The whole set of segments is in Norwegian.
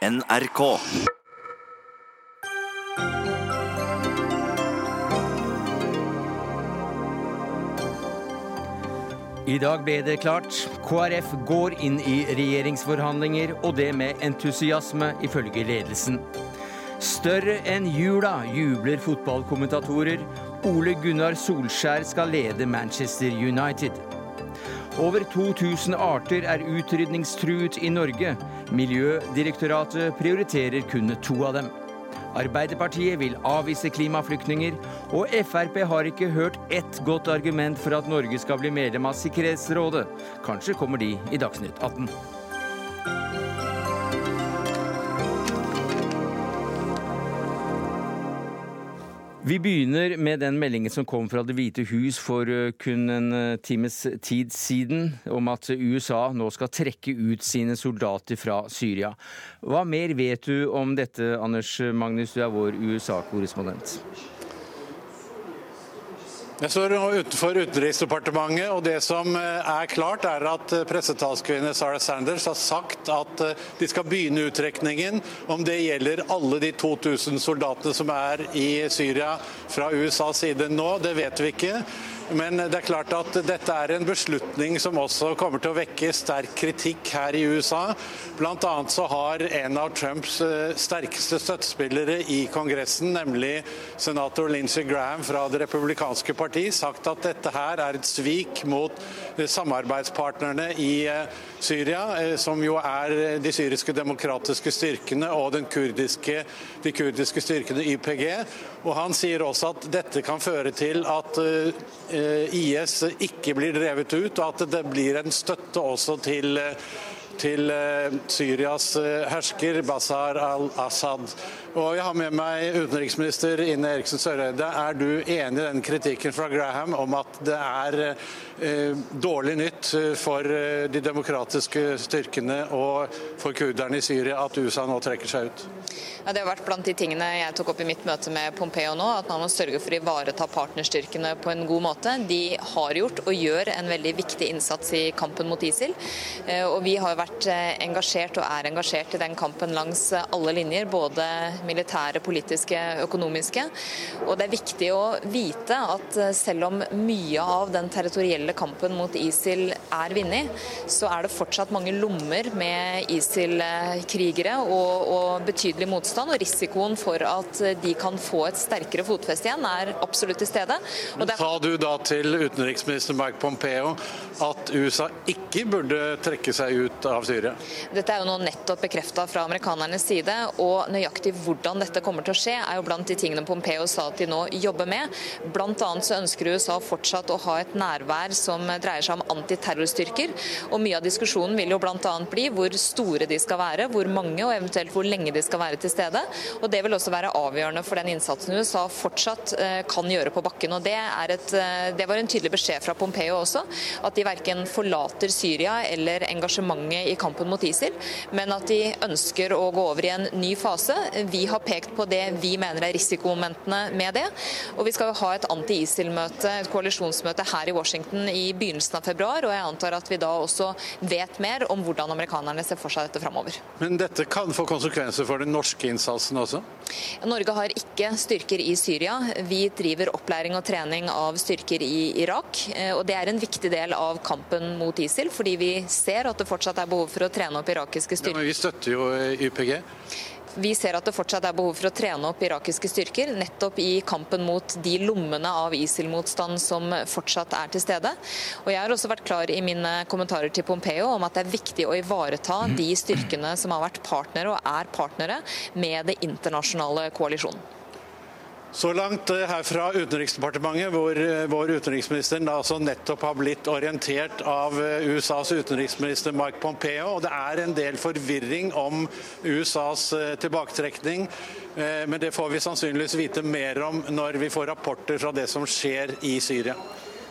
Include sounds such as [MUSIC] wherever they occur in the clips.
NRK. I dag ble det klart. KrF går inn i regjeringsforhandlinger, og det med entusiasme, ifølge ledelsen. Større enn jula jubler fotballkommentatorer. Ole Gunnar Solskjær skal lede Manchester United. Over 2000 arter er utrydningstruet i Norge. Miljødirektoratet prioriterer kun to av dem. Arbeiderpartiet vil avvise klimaflyktninger, og Frp har ikke hørt ett godt argument for at Norge skal bli medlem av Sikkerhetsrådet. Kanskje kommer de i Dagsnytt 18. Vi begynner med den meldingen som kom fra Det hvite hus for eh, kun en eh, times tid siden, om at USA nå skal trekke ut sine soldater fra Syria. Hva mer vet du om dette, Anders Magnus, du er vår USA-korrespondent? Jeg står utenfor Utenriksdepartementet, og det som eh, er klart, er at eh, pressetalskvinne Sarah Sanders har sagt at eh, de skal begynne uttrekningen. Om det gjelder alle de 2000 soldatene som er i Syria fra USAs side nå, det vet vi ikke. Men det er klart at dette er en beslutning som også kommer til å vekke sterk kritikk her i USA. Annet så har en av Trumps eh, sterkeste støttespillere i Kongressen, nemlig senator Lindsey Graham fra Det republikanske parti, sagt at dette her er et svik mot eh, samarbeidspartnerne i eh, Syria, som jo er de syriske demokratiske styrkene og kurdiske, de kurdiske styrkene YPG. Og Han sier også at dette kan føre til at Eh, IS ikke blir drevet ut, og at det blir en støtte også til til eh, Syrias eh, hersker Bashar al-Assad. Og Jeg har med meg utenriksminister Ine Eriksen Søreide. Er du enig i den kritikken fra Graham om at det er eh, dårlig nytt for de demokratiske styrkene og for kurderne i Syria at USA nå trekker seg ut? Ja, det har vært blant de tingene jeg tok opp i mitt møte med Pompeo nå, at man må sørge for å ivareta partnerstyrkene på en god måte. De har gjort og gjør en veldig viktig innsats i kampen mot ISIL. Og vi har vært eh, engasjert og er engasjert i den kampen langs alle linjer, både militære, politiske, økonomiske. Og det er viktig å vite at eh, selv om mye av den territorielle kampen mot ISIL er vunnet, så er det fortsatt mange lommer med ISIL-krigere og, og betydelig motstand og risikoen for at de kan få et sterkere fotfeste igjen, er absolutt til stede. Men Sa du da til utenriksminister Mike Pompeo at USA ikke burde trekke seg ut av Syria? Dette er jo nå nettopp bekrefta fra amerikanernes side, og nøyaktig hvordan dette kommer til å skje, er jo blant de tingene Pompeo sa at de nå jobber med. Blant annet så ønsker USA fortsatt å ha et nærvær som dreier seg om antiterrorstyrker, og mye av diskusjonen vil jo bl.a. bli hvor store de skal være, hvor mange og eventuelt hvor lenge de skal være til stede. Og Det vil også være avgjørende for den innsatsen USA fortsatt eh, kan gjøre på bakken. og Det, et, eh, det var en tydelig beskjed fra Pompeo også, at de verken forlater Syria eller engasjementet i kampen mot ISIL, men at de ønsker å gå over i en ny fase. Vi har pekt på det vi mener er risikomomentene med det. Og vi skal jo ha et anti-ISIL-møte, et koalisjonsmøte her i Washington i begynnelsen av februar, og jeg antar at vi da også vet mer om hvordan amerikanerne ser for seg dette framover. Men dette kan få konsekvenser for den norske innsatsen også? Norge har ikke styrker i Syria. Vi driver opplæring og trening av styrker i Irak. Eh, og Det er en viktig del av kampen mot ISIL, fordi vi ser at det fortsatt er behov for å trene opp irakiske styrker. Ja, men vi støtter jo YPG. Vi ser at det fortsatt er behov for å trene opp irakiske styrker, nettopp i kampen mot de lommene av ISIL-motstand som fortsatt er til stede. Og Jeg har også vært klar i mine kommentarer til Pompeo om at det er viktig å ivareta de styrkene som har vært partnere og er partnere med det internasjonale koalisjonen. Så langt eh, her fra Utenriksdepartementet, hvor eh, vår utenriksminister altså nettopp har blitt orientert av eh, USAs utenriksminister Mike Pompeo. og Det er en del forvirring om USAs tilbaketrekning. Men det får vi sannsynligvis vite mer om når vi får rapporter fra det som skjer i Syria.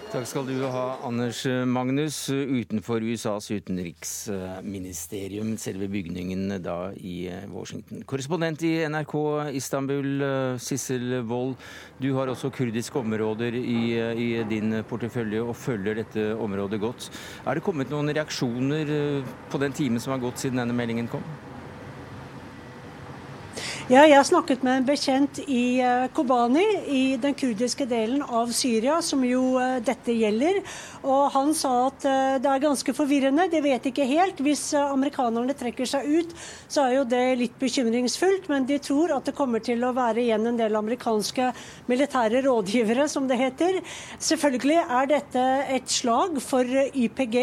Takk skal du ha, Anders Magnus, utenfor USAs utenriksministerium, selve bygningen da i Washington. Korrespondent i NRK Istanbul, Sissel Wold. Du har også kurdiske områder i, i, din portefølje og følger dette området godt. Er det kommet noen reaksjoner på den timen som har gått siden denne meldingen kom? Ja, jeg har snakket med en bekjent i eh, Kobani, i den kurdiske delen av Syria, som jo eh, dette gjelder. Og han sa at eh, det er ganske forvirrende, de vet ikke helt. Hvis amerikanerne trekker seg ut, så er jo det litt bekymringsfullt, men de tror at det kommer til å være igjen en del amerikanske militære rådgivere, som det heter. Selvfølgelig er dette et slag for YPG,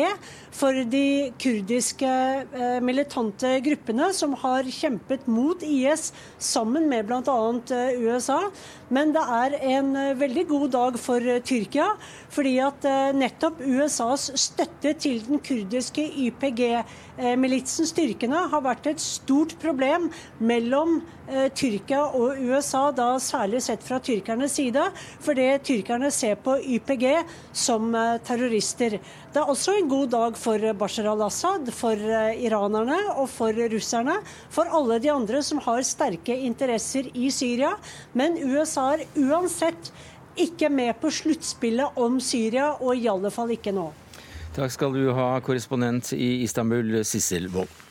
for de kurdiske militante gruppene som har kjempet mot IS sammen med bl.a. Eh, USA. Men det er en eh, veldig god dag for eh, Tyrkia, fordi at nettopp USAs støtte til den kurdiske YPG-militsen, styrkene, har vært et stort problem mellom Tyrkia og USA, da særlig sett fra tyrkernes side, fordi tyrkerne ser på YPG som terrorister. Det er også en god dag for Bashar al-Assad, for iranerne og for russerne, for alle de andre som har sterke interesser i Syria. Men USA er uansett ikke med på sluttspillet om Syria, og i alle fall ikke nå. Takk skal du ha, korrespondent i Istanbul, Sissel Wold.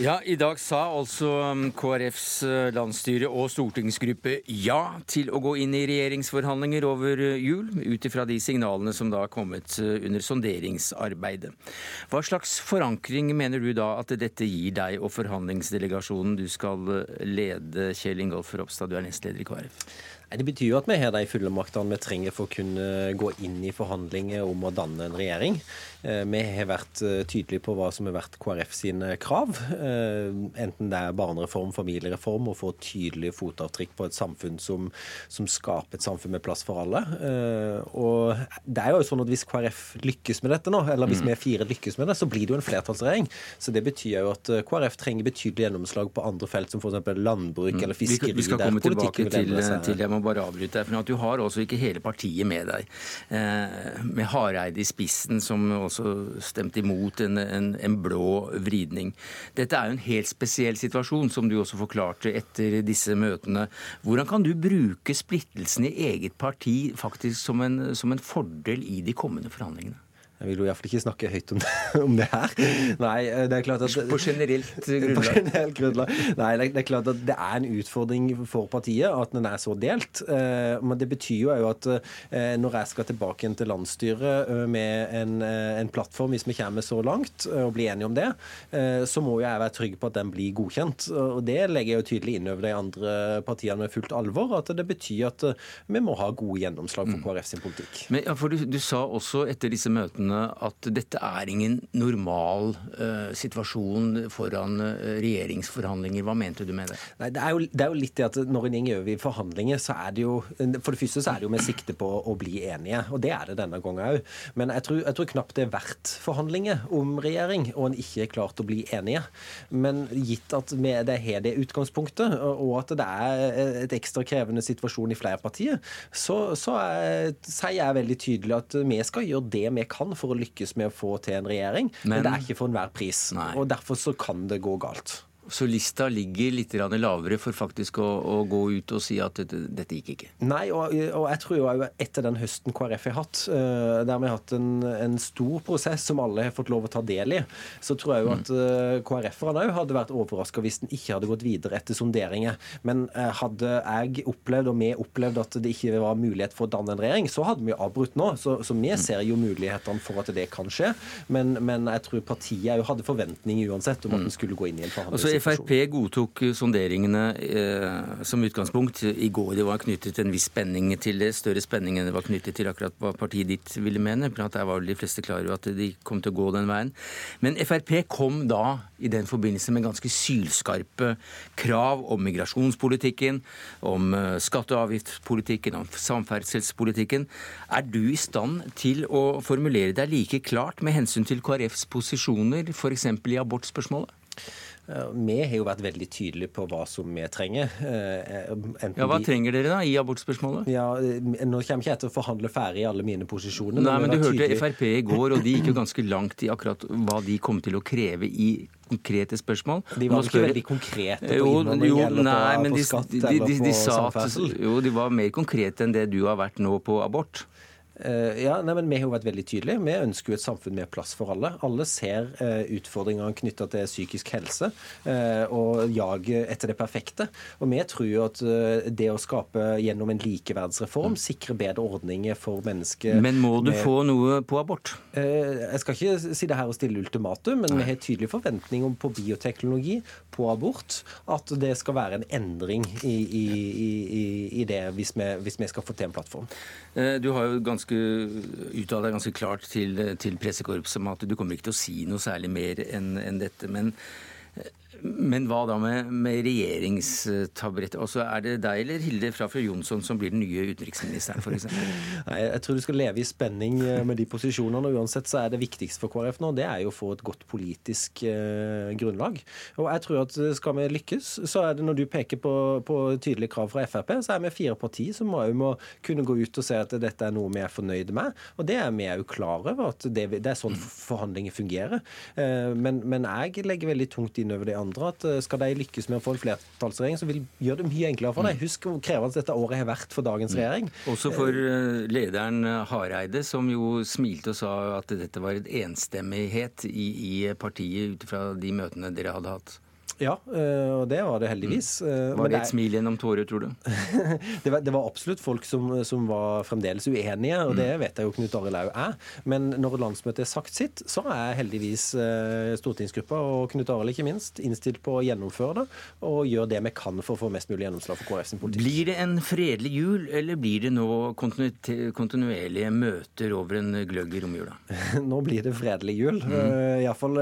Ja, I dag sa altså um, KrFs uh, landsstyre og stortingsgruppe ja til å gå inn i regjeringsforhandlinger over uh, jul, ut ifra de signalene som da har kommet uh, under sonderingsarbeidet. Hva slags forankring mener du da at dette gir deg og forhandlingsdelegasjonen du skal lede, Kjell Ingolf Ropstad, du er nestleder i KrF? Det betyr jo at vi har de fulle maktene vi trenger for å kunne gå inn i forhandlinger om å danne en regjering. Eh, vi har vært eh, tydelige på hva som har vært KrF sine krav. Eh, enten det er barnereform, familiereform, å få tydelige fotavtrykk på et samfunn som, som, skaper et samfunn med plass for alle. Og det er jo sånn at Hvis KrF lykkes med dette nå, eller hvis mm. vi fire lykkes med det, så blir det jo en flertallsregjering. Så Det betyr jo at KrF trenger betydelig gjennomslag på andre felt, som f.eks. landbruk mm. eller fiskeri. Vi skal komme tilbake til, til jeg må bare avbryte deg, for at du har også ikke hele partiet med deg. Med Hareide i spissen, som også stemte imot en, en, en, blå vridning. Dette er jo en helt spesiell situasjon, som du også forklarte etter disse møtene. Hvordan kan du bruke splittelsen i eget parti faktisk som en, som en fordel i de kommende forhandlingene? Jeg vil jo iallfall ikke snakke høyt om det, [LAUGHS] om det, her. Nei, det er klart at På generelt [LAUGHS] grunnlag? På generelt grunnlag. Nei, det er klart at det er en utfordring for partiet at den er så delt. Eh, men det betyr jo at eh, når jeg skal tilbake igjen til landsstyret eh, med en, en plattform, hvis vi kommer så langt og blir enige om det, så må jo jeg være trygg på at den blir godkjent. Og det legger jeg jo tydelig inn over de andre partiene med fullt alvor, at det betyr at vi må ha gode gjennomslag for mm. KrF sin politikk. Men ja, for du, du sa også etter disse møtene at dette er ingen normal uh, situasjon foran uh, regjeringsforhandlinger. Hva mente du med det? Nei, det, er jo, det er jo litt det at når en går over forhandlinger, så er det jo For det første så er det jo med sikte på å bli enige, og det er det denne gangen òg. Men jeg tror, jeg tror, knapt det er verdt forhandlinger om regjering, og en ikke er klart å bli enige. Men gitt at vi det har det utgangspunktet, og at det er et ekstra krevende situasjon i flere partier, så, så er, sier jeg veldig tydelig at vi skal gjøre det vi kan for å lykkes med å få til en regjering, men, men det er ikke for enhver pris. Nei. Og Derfor så kan det gå galt. Så lista ligger litt lavere for faktisk å, å, gå ut og si at dette, dette gikk ikke? Nei, og, og, jeg tror jo etter den høsten KrF har hatt, der vi har hatt en, en, stor prosess som alle har fått lov å ta del i, så tror jeg jo at eh, KrF-erne òg hadde vært overraska hvis den ikke hadde gått videre etter sonderinger. Men uh, hadde jeg opplevd, og vi opplevd, at det ikke var mulighet for å danne en regjering, så hadde vi avbrutt nå. Så, så vi ser jo mulighetene for at det kan skje. Men, men jeg tror partiet òg hadde forventninger uansett om at den skulle gå inn i en forhandling. Frp godtok sonderingene eh, som utgangspunkt i går. Det var knyttet en viss spenning til det, større spenning enn det var knyttet til akkurat hva partiet ditt ville mene. for Der var de fleste klar over at de kom til å gå den veien. Men Frp kom da i den forbindelse med ganske sylskarpe krav om migrasjonspolitikken, om eh, skatte- og avgiftspolitikken, om samferdselspolitikken. Er du i stand til å formulere deg like klart med hensyn til KrFs posisjoner, f.eks. i abortspørsmålet? Vi har jo vært veldig tydelige på hva som vi trenger. Eh, enten ja, Hva trenger dere da i abortspørsmålet? Ja, eh, Nå kommer ikke jeg til å forhandle ferdig alle mine posisjoner. Nei, men Du hørte tydelig... Frp i går, og de gikk jo ganske langt i akkurat hva de kom til å kreve i konkrete spørsmål. De var ikke veldig konkrete på innvandring jo, eller nei, på, på skatt de, de, eller på samferdsel? Jo, de var mer konkrete enn det du har vært nå på abort. Ja, nei, men Vi har jo vært veldig tydelige. Vi ønsker jo et samfunn med plass for alle. Alle ser utfordringene knytta til psykisk helse og jaget etter det perfekte. Og vi tror at det å skape gjennom en likeverdsreform sikrer bedre ordninger for mennesker Men må du med... få noe på abort? Jeg skal ikke si det her og stille ultimatum, men Nei. vi har tydelig forventning om på bioteknologi, på abort, at det skal være en endring i, i, i, i det hvis vi, hvis vi, skal få til en plattform. Eh, du har jo ganske uttalt deg ganske klart til, til pressekorpset om at du kommer ikke til å si noe særlig mer enn en dette. men men hva da med, med regjeringstaburetter? Altså, er det deg eller Hilde Frafjord Jonsson som blir den nye utenriksministeren, f.eks.? [LAUGHS] Nei, jeg tror du skal leve i spenning eh, med de posisjonene. og Uansett så er det viktigste for KrF nå det er jo å få et godt politisk eh, grunnlag. Og jeg tror at Skal vi lykkes, så er det når du peker på, på tydelige krav fra Frp, så er vi fire partier som må, må kunne gå ut og se at dette er noe vi er fornøyd med. Og det er vi òg klar over, at det, det, er sånn forhandlinger fungerer. Eh, men, men jeg legger veldig tungt inn over det andre andre at eh, skal de lykkes med å få en flertallsregjering, så vil gjøre det mye enklere for dem. Mm. Husk hvor krevende dette året har vært for dagens mm. regjering. Også for eh, lederen Hareide, som jo smilte og sa at dette var et enstemmighet i, i partiet ut fra de møtene dere hadde hatt. Ja, eh, og det var det heldigvis. Mm. Eh, var det et smil gjennom tårer, tror du? [LAUGHS] det, var, det, var, absolutt folk som, som, var fremdeles uenige, og det mm. vet jeg jo Knut Arild Lau er. Men når landsmøtet har sagt sitt, så er heldigvis eh, stortingsgruppa og Knut Arild ikke minst innstilt på å gjennomføre det og gjøre det vi kan for å få mest mulig gjennomslag for KrF sin politikk. Blir det en fredelig jul, eller blir det nå kontinuerlige møter over en gløgg i romjula? [LAUGHS] nå blir det fredelig jul. Mm. Iallfall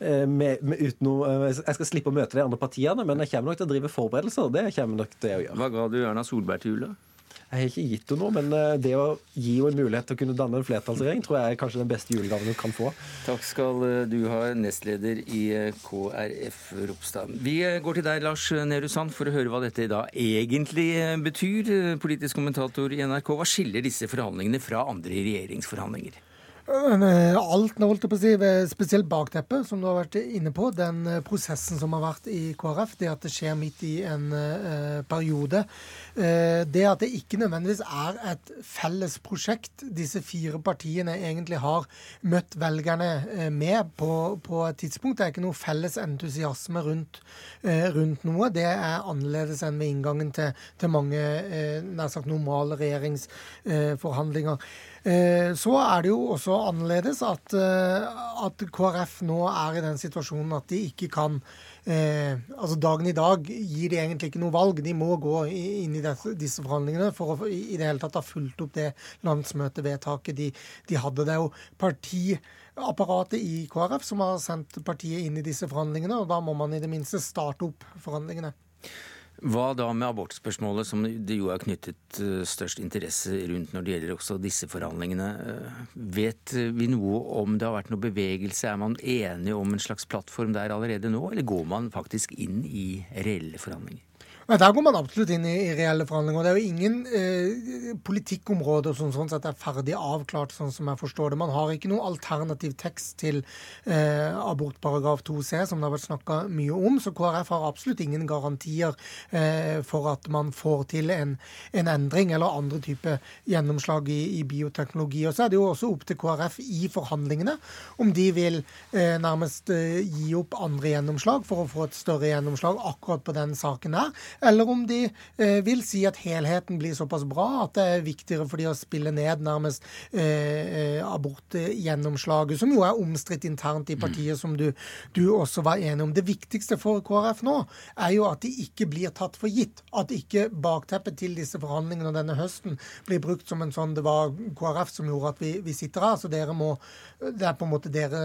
med, med uten noe Jeg skal slippe å møte de andre partiene, men jeg kommer nok til å drive forberedelser. Det kommer nok til å gjøre. Hva ga du Erna Solberg til jula? Jeg har ikke gitt henne noe, men eh, det å gi henne en mulighet til å kunne danne en flertallsregjering, tror jeg er kanskje den beste julegaven hun kan få. Takk skal eh, du ha, nestleder i eh, KrF Ropstad. Vi går til deg, Lars Nehru Sand, for å høre hva dette da egentlig betyr. Politisk kommentator i NRK, hva skiller disse forhandlingene fra andre regjeringsforhandlinger? Eh, alt, holdt jeg på å si, spesielt bakteppet, som du har vært inne på. Den eh, prosessen som har vært i KrF, det at det skjer midt i en uh, periode. Uh, det at det ikke nødvendigvis er et felles prosjekt disse fire partiene egentlig har møtt velgerne uh, med på, på, et tidspunkt. Det er ikke noe felles entusiasme rundt, rundt noe. Det er annerledes enn ved inngangen til, til mange nær sagt normale regjeringsforhandlinger. Eh, så er det jo også annerledes at, eh, at, KrF nå er i den situasjonen at de ikke kan eh, altså Dagen i dag gir de egentlig ikke noe valg. De må gå inn i disse, disse forhandlingene for å i det hele tatt ha fulgt opp det landsmøtevedtaket de, de hadde. Det er jo partiapparatet i KrF som har sendt partiet inn i disse forhandlingene, og da må man i det minste starte opp forhandlingene. Hva da med abortspørsmålet, som det jo er knyttet eh, størst interesse rundt når det gjelder også disse forhandlingene. Eh, vet vi noe om det har vært noe bevegelse? Er man enige om en slags plattform der allerede nå, eller går man faktisk inn i reelle forhandlinger? Ja, Der går man absolutt inn i, i reelle forhandlinger. Det er jo ingen eh, politikkområder som sånn sett er ferdig avklart, sånn som jeg forstår det. Man har ikke noe alternativ tekst til eh, abortparagraf 2c, som det har vært snakka mye om. Så KrF har absolutt ingen garantier eh, for at man får til en, en, endring eller andre typer gjennomslag i, i, bioteknologi. Og så er det jo også opp til KrF i forhandlingene om de vil eh, nærmest eh, gi opp andre gjennomslag for å få et større gjennomslag akkurat på den saken her eller om de eh, vil si at helheten blir såpass bra at det er viktigere for de å spille ned nærmest eh, eh abortgjennomslaget, som jo er omstridt internt i partiet, som du, du, også var enig om. Det viktigste for KrF nå er jo at de ikke blir tatt for gitt. At ikke bakteppet til disse forhandlingene denne høsten blir brukt som en sånn Det var KrF som gjorde at vi, vi sitter her, så dere må det er på en måte dere,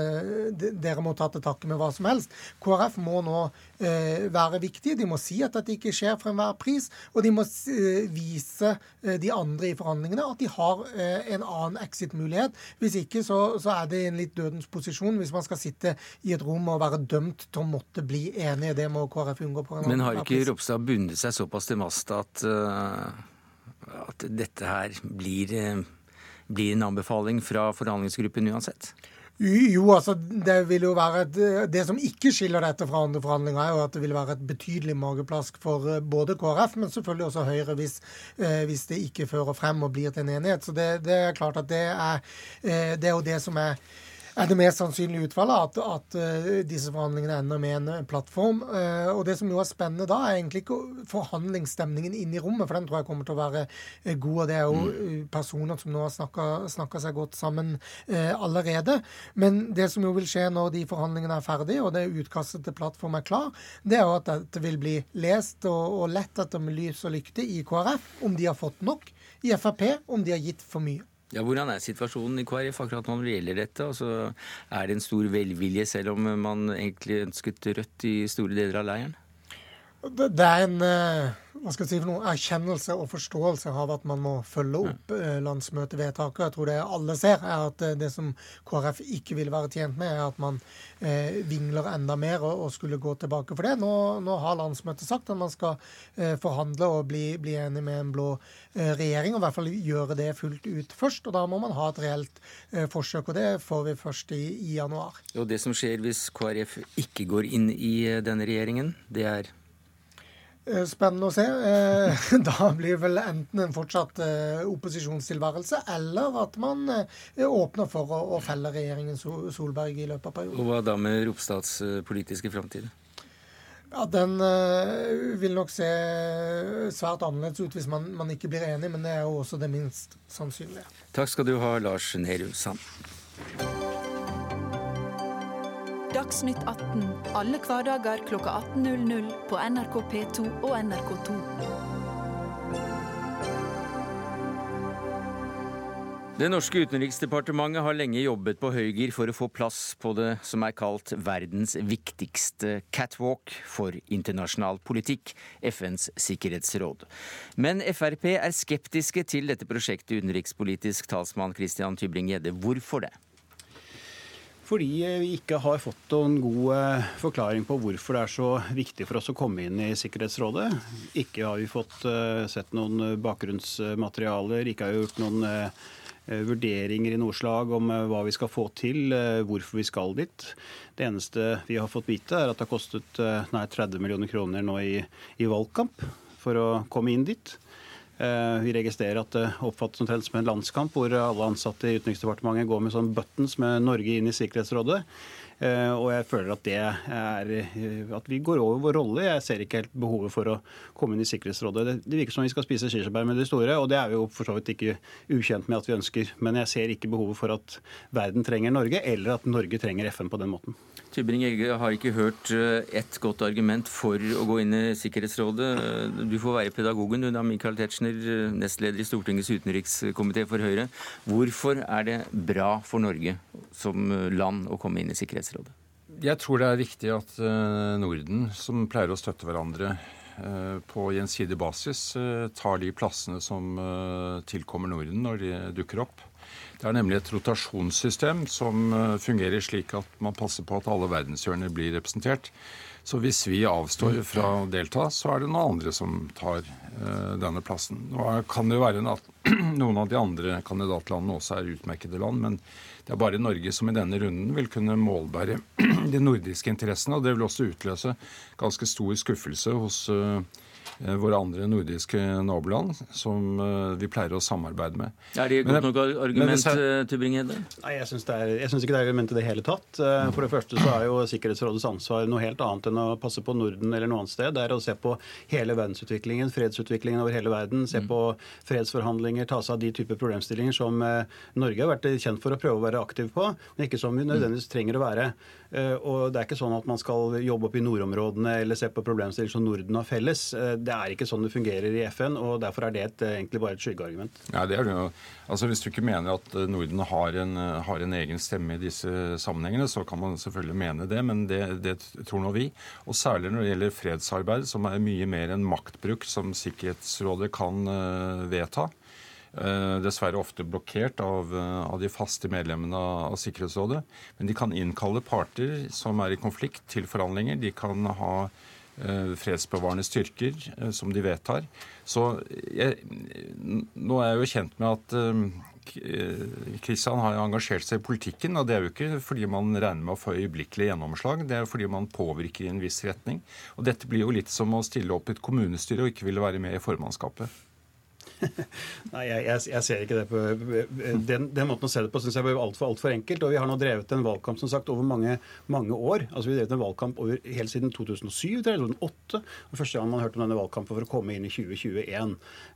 dere må ta til takke med hva som helst. KrF må nå eh, være viktige. De må si at dette ikke skjer for enhver pris. Og de må eh, vise eh, de andre i forhandlingene at de har eh, en annen exit-mulighet. Hvis ikke så, så, er det en litt dødens posisjon hvis man skal sitte i et rom og være dømt til å måtte bli enig. Det må KrF unngå. på en Men har ikke Ropstad bundet seg såpass til mast at, at dette her blir blir en anbefaling fra forhandlingsgruppen uansett? Jo, altså det vil jo være et, det som ikke skiller dette fra andre forhandlinger, er jo at det vil være et betydelig mageplask for eh, både KrF, men selvfølgelig også Høyre, hvis, eh, hvis det ikke fører frem og blir til en enighet. Så det, det er klart at det er, eh, det er jo det som er er det mest sannsynlige utfallet at, at uh, disse forhandlingene ender med en eh, plattform. Uh, og Det som jo er spennende da, er egentlig ikke forhandlingsstemningen inn i rommet, for den tror jeg kommer til å være god. og Det er jo mm. personer som nå har snakka seg godt sammen allerede. Men det som jo vil skje når de forhandlingene er ferdige og det utkastet til plattform er klar, det er jo at dette vil bli lest og, og lett etter med lys og lykte i KrF, om de har fått nok. I Frp om de har gitt for mye. Ja, Hvordan er situasjonen i KrF akkurat når det gjelder dette? Altså, er det en stor velvilje, selv om man egentlig ønsket Rødt i store deler av leiren? Det, det er en eh, hva skal jeg si for noe, erkjennelse og forståelse av at man må følge opp eh, landsmøtevedtaket. Jeg tror det alle ser, er at eh, det som KrF ikke vil være tjent med, er at man eh, vingler enda mer og, og, skulle gå tilbake for det. Nå, nå har landsmøtet sagt at man skal eh, forhandle og bli, bli, enig med en blå eh, regjering, og i hvert fall gjøre det fullt ut først. og Da må man ha et reelt forsøk, og det får vi først i, i januar. Og Det som skjer hvis KrF ikke går inn i denne regjeringen, det er spennende å se. Eh, [LAUGHS] da blir vel enten en fortsatt eh, opposisjonstilværelse, eller at man åpner for å felle regjeringen Solberg i løpet av perioden. Og Hva da med Ropstads politiske framtid? Ja, Den vil nok se svært annerledes ut hvis man, man, ikke blir enig, men det er jo også det minst sannsynlige. Takk skal du ha, Lars Nehru Sand. Dagsnytt 18 alle hverdager kl 18.00 på NRK P2 og NRK2. Det norske utenriksdepartementet har lenge jobbet på høygir for å få plass på det som er kalt verdens viktigste catwalk for internasjonal politikk, FNs sikkerhetsråd. Men Frp er skeptiske til dette prosjektet, utenrikspolitisk talsmann Christian Tybring-Gjedde. Hvorfor det? Fordi vi ikke har fått noen god eh, forklaring på hvorfor det er så viktig for oss å komme inn i Sikkerhetsrådet. Ikke har vi fått eh, sett noen bakgrunnsmaterialer, ikke har gjort noen eh, vurderinger i noe slag om hva vi skal få til, hvorfor vi skal dit. Det eneste vi har fått vite, er at det har kostet nær 30 millioner kroner nå i, i valgkamp for å komme inn dit. Eh, vi registrerer at det oppfattes omtrent som en landskamp, hvor alle ansatte i Utenriksdepartementet går med sånn buttons med Norge inn i Sikkerhetsrådet. Eh, og jeg føler at det er eh, at vi går over vår rolle. Jeg ser ikke helt behovet for å komme inn i Sikkerhetsrådet. Det virker som vi skal spise kirsebær med de store, og det er vi jo for så vidt ikke ukjent med at vi ønsker. Men jeg ser ikke behovet for at verden trenger Norge, eller at Norge trenger FN på den måten. Tybring-Egge har ikke hørt eh, ett godt argument for å gå inn i Sikkerhetsrådet. Du får være pedagogen, du da, Michael Tetzschner, nestleder i Stortingets utenrikskomité for Høyre. Hvorfor er det bra for Norge som land å komme inn i Sikkerhetsrådet? Jeg tror det er viktig at eh, Norden, som pleier å støtte hverandre eh, på gjensidig basis, tar de plassene som tilkommer Norden når de dukker opp. Det er nemlig et rotasjonssystem som eh, fungerer slik at man passer på at alle verdenshjørner blir representert. Så hvis vi avstår fra å delta, så er det noen andre som tar denne plassen. Nå kan det jo være at [CLEARS THROAT] noen av de andre kandidatlandene også er utmerkede land, men det er bare Norge som i denne runden vil kunne målbære [CLEARS THROAT] de nordiske interessene. Og det vil også utløse ganske stor skuffelse hos uh, våre andre nordiske naboland, som eh, vi pleier å samarbeide med. Er det godt nok argument, eh, Tybring-Gjedde? Nei, jeg syns ikke det er argument i det hele tatt. For det første så er jo Sikkerhetsrådets ansvar noe helt annet enn å passe på Norden eller noe annet sted. Det er å se på hele verdensutviklingen, fredsutviklingen over hele verden. Se mm. på fredsforhandlinger, ta seg av de typer problemstillinger som Norge har vært kjent for å prøve å være aktiv på, men ikke som vi nødvendigvis trenger å være. Og det er ikke sånn at man skal jobbe opp i nordområdene eller se på problemstillinger som Norden har felles det er ikke sånn det fungerer i FN, og derfor er det et, egentlig bare et skyggeargument. Ja, det er det jo. Altså, Hvis du ikke mener at eh, Norden har en, eh, har en, egen stemme i disse sammenhengene, så kan man selvfølgelig mene det, men det, det tror nå vi. Og særlig når det gjelder fredsarbeid, som er mye mer enn maktbruk som Sikkerhetsrådet kan vedta. Dessverre ofte blokkert av, av, de faste medlemmene av Sikkerhetsrådet. Men de kan innkalle parter som er i konflikt, til forhandlinger. De kan ha Eh, fredsbevarende styrker eh, som de vedtar. Så jeg, nå er jeg jo kjent med at eh, Kristian har engasjert seg i politikken, og det er jo ikke fordi man regner med å få øyeblikkelig gjennomslag, det er jo fordi man påvirker i en viss retning. Og dette blir jo litt som å stille opp i et kommunestyre og ikke ville være med i formannskapet. [LAUGHS] Nei, jeg, jeg, jeg, ser ikke det på Den, den måten å se det på syns jeg var altfor alt for enkelt. Og vi har nå drevet en valgkamp som sagt over mange, mange år. Altså Vi har drevet en valgkamp over, helt siden 2007 2008. Og første gang man hørte om denne valgkampen for å komme inn i 2021.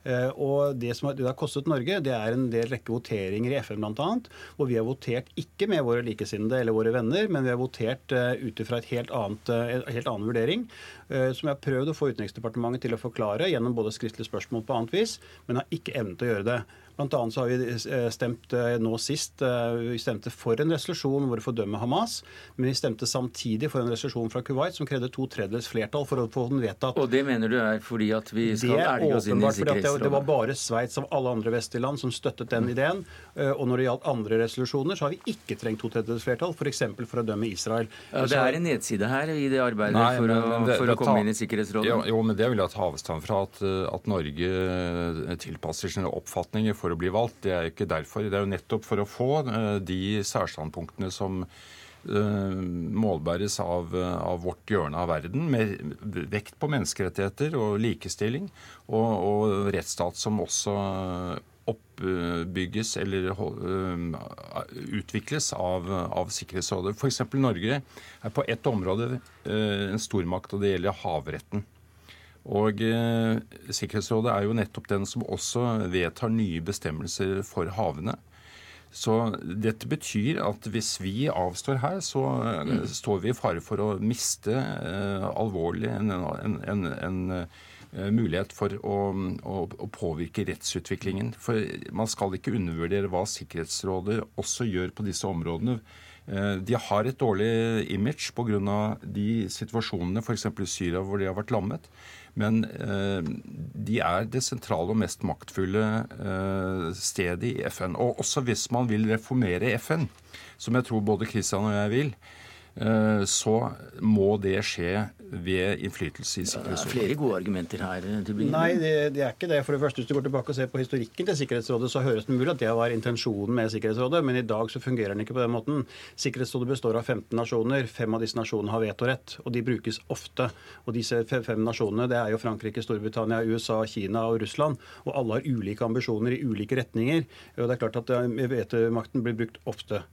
Eh, og det som det har kostet Norge, det er en del rekke voteringer i FN bl.a. Hvor vi har votert ikke med våre likesinnede eller våre venner, men vi har votert uh, ut ifra annet, uh, helt annen vurdering. Som jeg har prøvd å få Utenriksdepartementet til å forklare gjennom både skriftlige spørsmål på annet vis, men har ikke evnet å gjøre det. Blant annet så har vi eh, stemt eh, nå sist eh, vi stemte for en resolusjon hvor vi fordømmer Hamas, men vi stemte samtidig for en resolusjon fra Kuwait som krevde to tredjedels flertall for å få den vedtatt. Og det mener du er fordi at vi skal elge oss inn i Sikkerhetsrådet? Det var bare Sveits av alle andre vestlige land som støttet den ideen. Og når det gjaldt andre resolusjoner, så har vi ikke trengt to tredjedels flertall, f.eks. For, for å dømme Israel. Ja, det er en nedside her i det arbeidet Nei, for, å, det, for å komme inn i Sikkerhetsrådet? Jo, jo, men det vil jeg ta avstand fra. At, at Norge tilpasser sine oppfatninger for å bli valgt. Det er ikke derfor. Det er jo nettopp for å få eh, de særstandpunktene som eh, målbæres av, av, vårt hjørne av verden, med vekt på menneskerettigheter og likestilling, og, og rettsstat som også oppbygges eller uh, utvikles av, av Sikkerhetsrådet. F.eks. Norge er på ett område en stormakt, og det gjelder havretten. Og eh, Sikkerhetsrådet er jo nettopp den som også vedtar nye bestemmelser for havene. Så dette betyr at hvis vi avstår her, så mm. står vi i fare for å miste eh, alvorlig en, en, en, en eh, mulighet for å, å, å, påvirke rettsutviklingen. For man skal ikke undervurdere hva Sikkerhetsrådet også gjør på disse områdene. Eh, de har et dårlig image pga. de situasjonene f.eks. i Syria hvor de har vært lammet. Men eh, de er det sentrale og mest maktfulle eh, stedet i FN. Og også hvis man vil reformere FN, som jeg tror både Kristian og jeg vil, Eh, så må det skje ved innflytelse i Sikkerhetsrådet. Det er flere gode argumenter her. Eh, Nei, det, det, er ikke det. For det første, Hvis du går tilbake og ser på historikken til Sikkerhetsrådet, så høres det mulig at det var intensjonen med Sikkerhetsrådet, men i dag så fungerer den ikke på den måten. Sikkerhetsrådet består av 15 nasjoner. Fem av disse nasjonene har vetorett, og de brukes ofte. Og disse fem nasjonene det er jo Frankrike, Storbritannia, USA, Kina og Russland. Og alle har ulike ambisjoner i ulike retninger. Og det er klart at eh, vetomakten blir brukt ofte.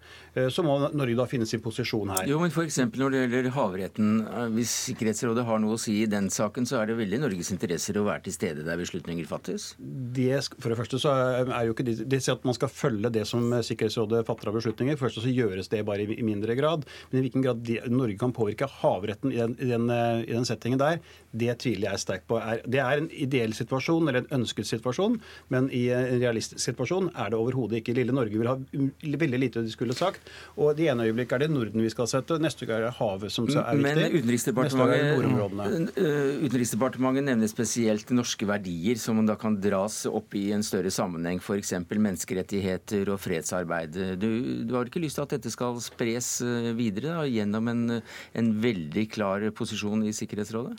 Så må Norge da finne sin posisjon her. Jo, men F.eks. når det gjelder havretten. Eh, hvis Sikkerhetsrådet har noe å si i den saken, så er det veldig Norges interesser å være til stede der beslutninger fattes? Det, for det første så er jo ikke det, det at man skal følge det som Sikkerhetsrådet fatter av beslutninger. Første så gjøres det bare i, i mindre grad. Men i hvilken grad de, Norge kan påvirke havretten i den, i, den, i den, settingen der, det tviler jeg sterkt på. Er, det er en ideell situasjon, eller en ønsket situasjon, men i en realistisk situasjon er det overhodet ikke. Lille Norge vil ha veldig lite de skulle sagt. Og det ene øyeblikket er det Norden vi skal sette neste gang er det havet som er viktig. Men Utenriksdepartementet, eh, Utenriksdepartementet nevner spesielt norske verdier som da kan dras opp i en større sammenheng, f.eks. menneskerettigheter og fredsarbeid. Du, du, har ikke lyst til at dette skal spres eh, videre da, gjennom en, en, veldig klar posisjon i Sikkerhetsrådet?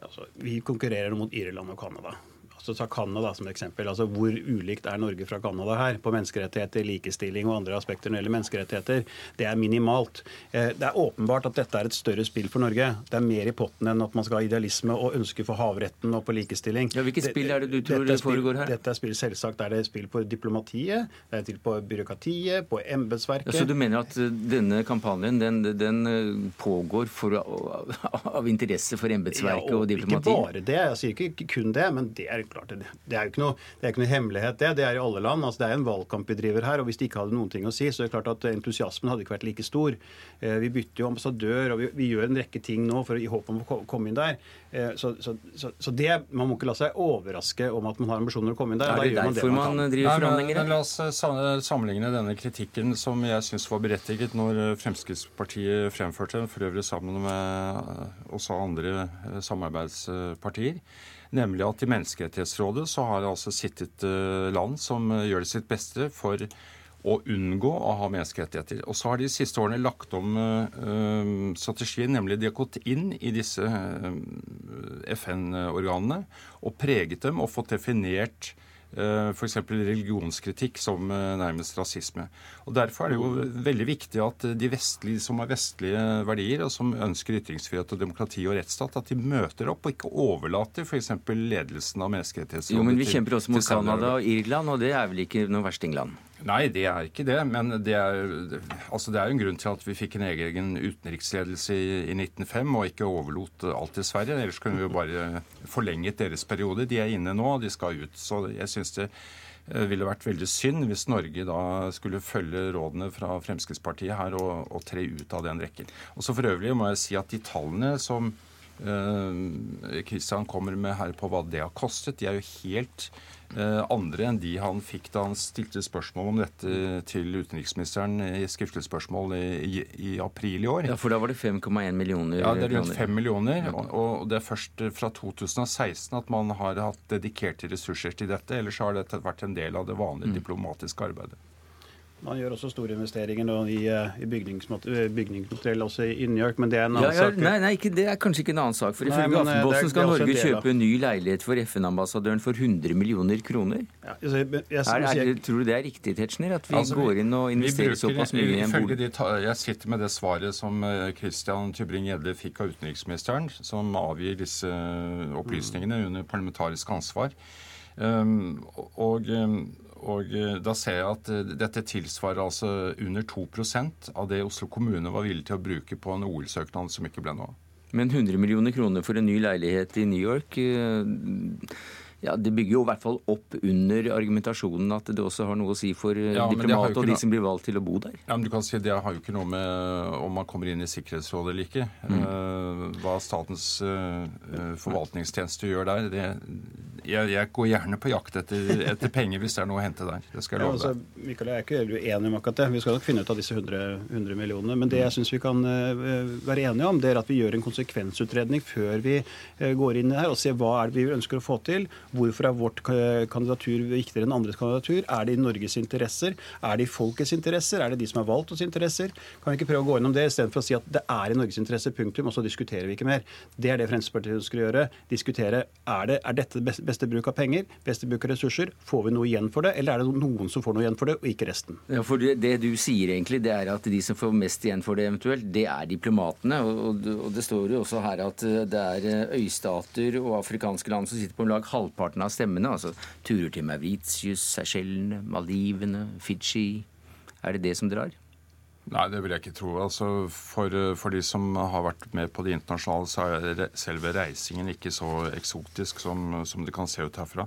Altså, vi konkurrerer mot Irland og Canada. Så ta Canada som eksempel. altså Hvor ulikt er Norge fra Canada her på menneskerettigheter, likestilling og andre aspekter når det gjelder menneskerettigheter? Det er minimalt. Eh, det er åpenbart at dette er et større spill for Norge. Det er mer i potten enn at man skal ha idealisme og ønske for havretten og på likestilling. Ja, Hvilket spill er det du tror det foregår her? Dette er spill, selvsagt er det spill på diplomatiet, det er spill på byråkratiet, på embetsverket. Ja, så du mener at eh, denne kampanjen den, den eh, pågår for, av interesse for embetsverket ja, og, og diplomatiet? Ikke bare det, jeg sier ikke kun det, men det er klart, det er jo ikke noe, det er ikke noe hemmelighet, det. Det er i alle land. altså Det er en valgkamp vi driver her. og Hvis de ikke hadde noen ting å si, så er det klart at entusiasmen hadde ikke vært like stor. Eh, vi bytter jo ambassadør, og vi, vi gjør en rekke ting nå for, i håp om å komme inn der. Eh, så, så, så, så, det, Man må ikke la seg overraske om at man har ambisjoner å komme inn der. Er det derfor man, man driver forhandlinger? La oss eh, sammenligne denne kritikken som jeg syns var berettiget når Fremskrittspartiet fremførte den, for øvrig sammen med også andre samarbeidspartier. Nemlig at i Menneskerettighetsrådet så har det altså sittet eh, land som eh, gjør det sitt beste for å unngå å ha menneskerettigheter. Og så har de siste årene lagt om uh, strategien, nemlig de har gått inn i disse FN-organene og preget dem og fått definert F.eks. religionskritikk som nærmest rasisme. Og Derfor er det jo veldig viktig at de vestlige, som har vestlige verdier, og som ønsker ytringsfrihet og demokrati og rettsstat, at de møter opp og ikke overlater f.eks. ledelsen av Menneskerettighetsrådet Jo, men vi kjemper også mot Canada og Irland, og det er vel ikke noe verstingland? Nei, det er ikke det. Men det er, altså det er jo en grunn til at vi fikk en egen utenriksledelse i, i 1905 og ikke overlot alt til Sverige. Ellers kunne vi jo bare forlenget deres periode. De er inne nå, og de skal ut. Så jeg syns det eh, ville vært veldig synd hvis Norge da skulle følge rådene fra Fremskrittspartiet her og, og tre ut av den rekken. Og så For øvrig må jeg si at de tallene som Kristian uh, kommer med her på hva det har kostet, de er jo helt Eh, andre enn de han fikk da han stilte spørsmål om dette til utenriksministeren i skriftlig spørsmål i, i, april i år. Ja, For da var det 5,1 millioner Ja, det er rundt 5 millioner. Og, og det er først fra 2016 at man har hatt dedikerte ressurser til dette. Ellers har dette vært en del av det vanlige mm. diplomatiske arbeidet. Man gjør også store investeringer nå i, eh, i bygningsmateriell også i New York, men det er en annen ja, ja, sak. Nei, nei ikke, det er kanskje ikke en annen sak. For Ifølge eh, Aftenposten skal Norge kjøpe en ny leilighet for FN-ambassadøren for 100 millioner kroner. Ja, altså, jeg, jeg, er, er, tror du det er riktig, Tetzschner, at vi altså, går inn og investerer såpass mye i en bolig? Jeg sitter med det svaret som eh, Christian Tybring-Gjedde fikk av utenriksministeren, som avgir disse opplysningene under parlamentarisk ansvar. Um, og um, og eh, da ser jeg at eh, dette tilsvarer altså under 2% av det Oslo kommune var villig til å bruke på en OL-søknad som ikke ble noe av. Men 100 millioner kroner for en ny leilighet i New York eh, ja, Det bygger jo i hvert fall opp under argumentasjonen at det også har noe å si for ja, diplomater og de som blir valgt til å bo der. Ja, men du kan si Det har jo ikke noe med om man kommer inn i Sikkerhetsrådet eller ikke. Mm. hva Statens forvaltningstjeneste gjør der, det, jeg, jeg, går gjerne på jakt etter, etter, penger hvis det er noe å hente der. Det skal jeg love ja, altså, Mikael, jeg er ikke uenig om akkurat det. Vi skal nok finne ut av disse 100, 100 millionene. Men det jeg syns vi kan uh, være enige om, det er at vi gjør en konsekvensutredning før vi uh, går inn her og ser hva er det vi ønsker å få til. Hvorfor er vårt kandidatur viktigere enn andres kandidatur? Er det i Norges interesser? Er det i folkets interesser? Er det de som har valgt hos interesser? Kan vi ikke prøve å gå gjennom det istedenfor å si at det er i Norges interesse, punktum, og så diskuterer vi ikke mer. Det er det Fremskrittspartiet ønsker å gjøre. Diskutere er, det, er dette beste bruk av penger, beste bruk av ressurser. Får vi noe igjen for det, eller er det noen som får noe igjen for det, og ikke resten? Ja, for det, det du sier egentlig, det er at de som får mest igjen for det eventuelt, det er diplomatene. Og, og det står jo også her at det er øystater og afrikanske land som sitter på om lag halvparten av stemmene. Altså turer til Mauritius, Seychellene, Maldivene, Fiji. Er det det som drar? Nei, det vil jeg ikke tro. Altså, for, for, de som har vært med på det internasjonale, så er selve reisingen ikke så eksotisk som, som, det kan se ut herfra.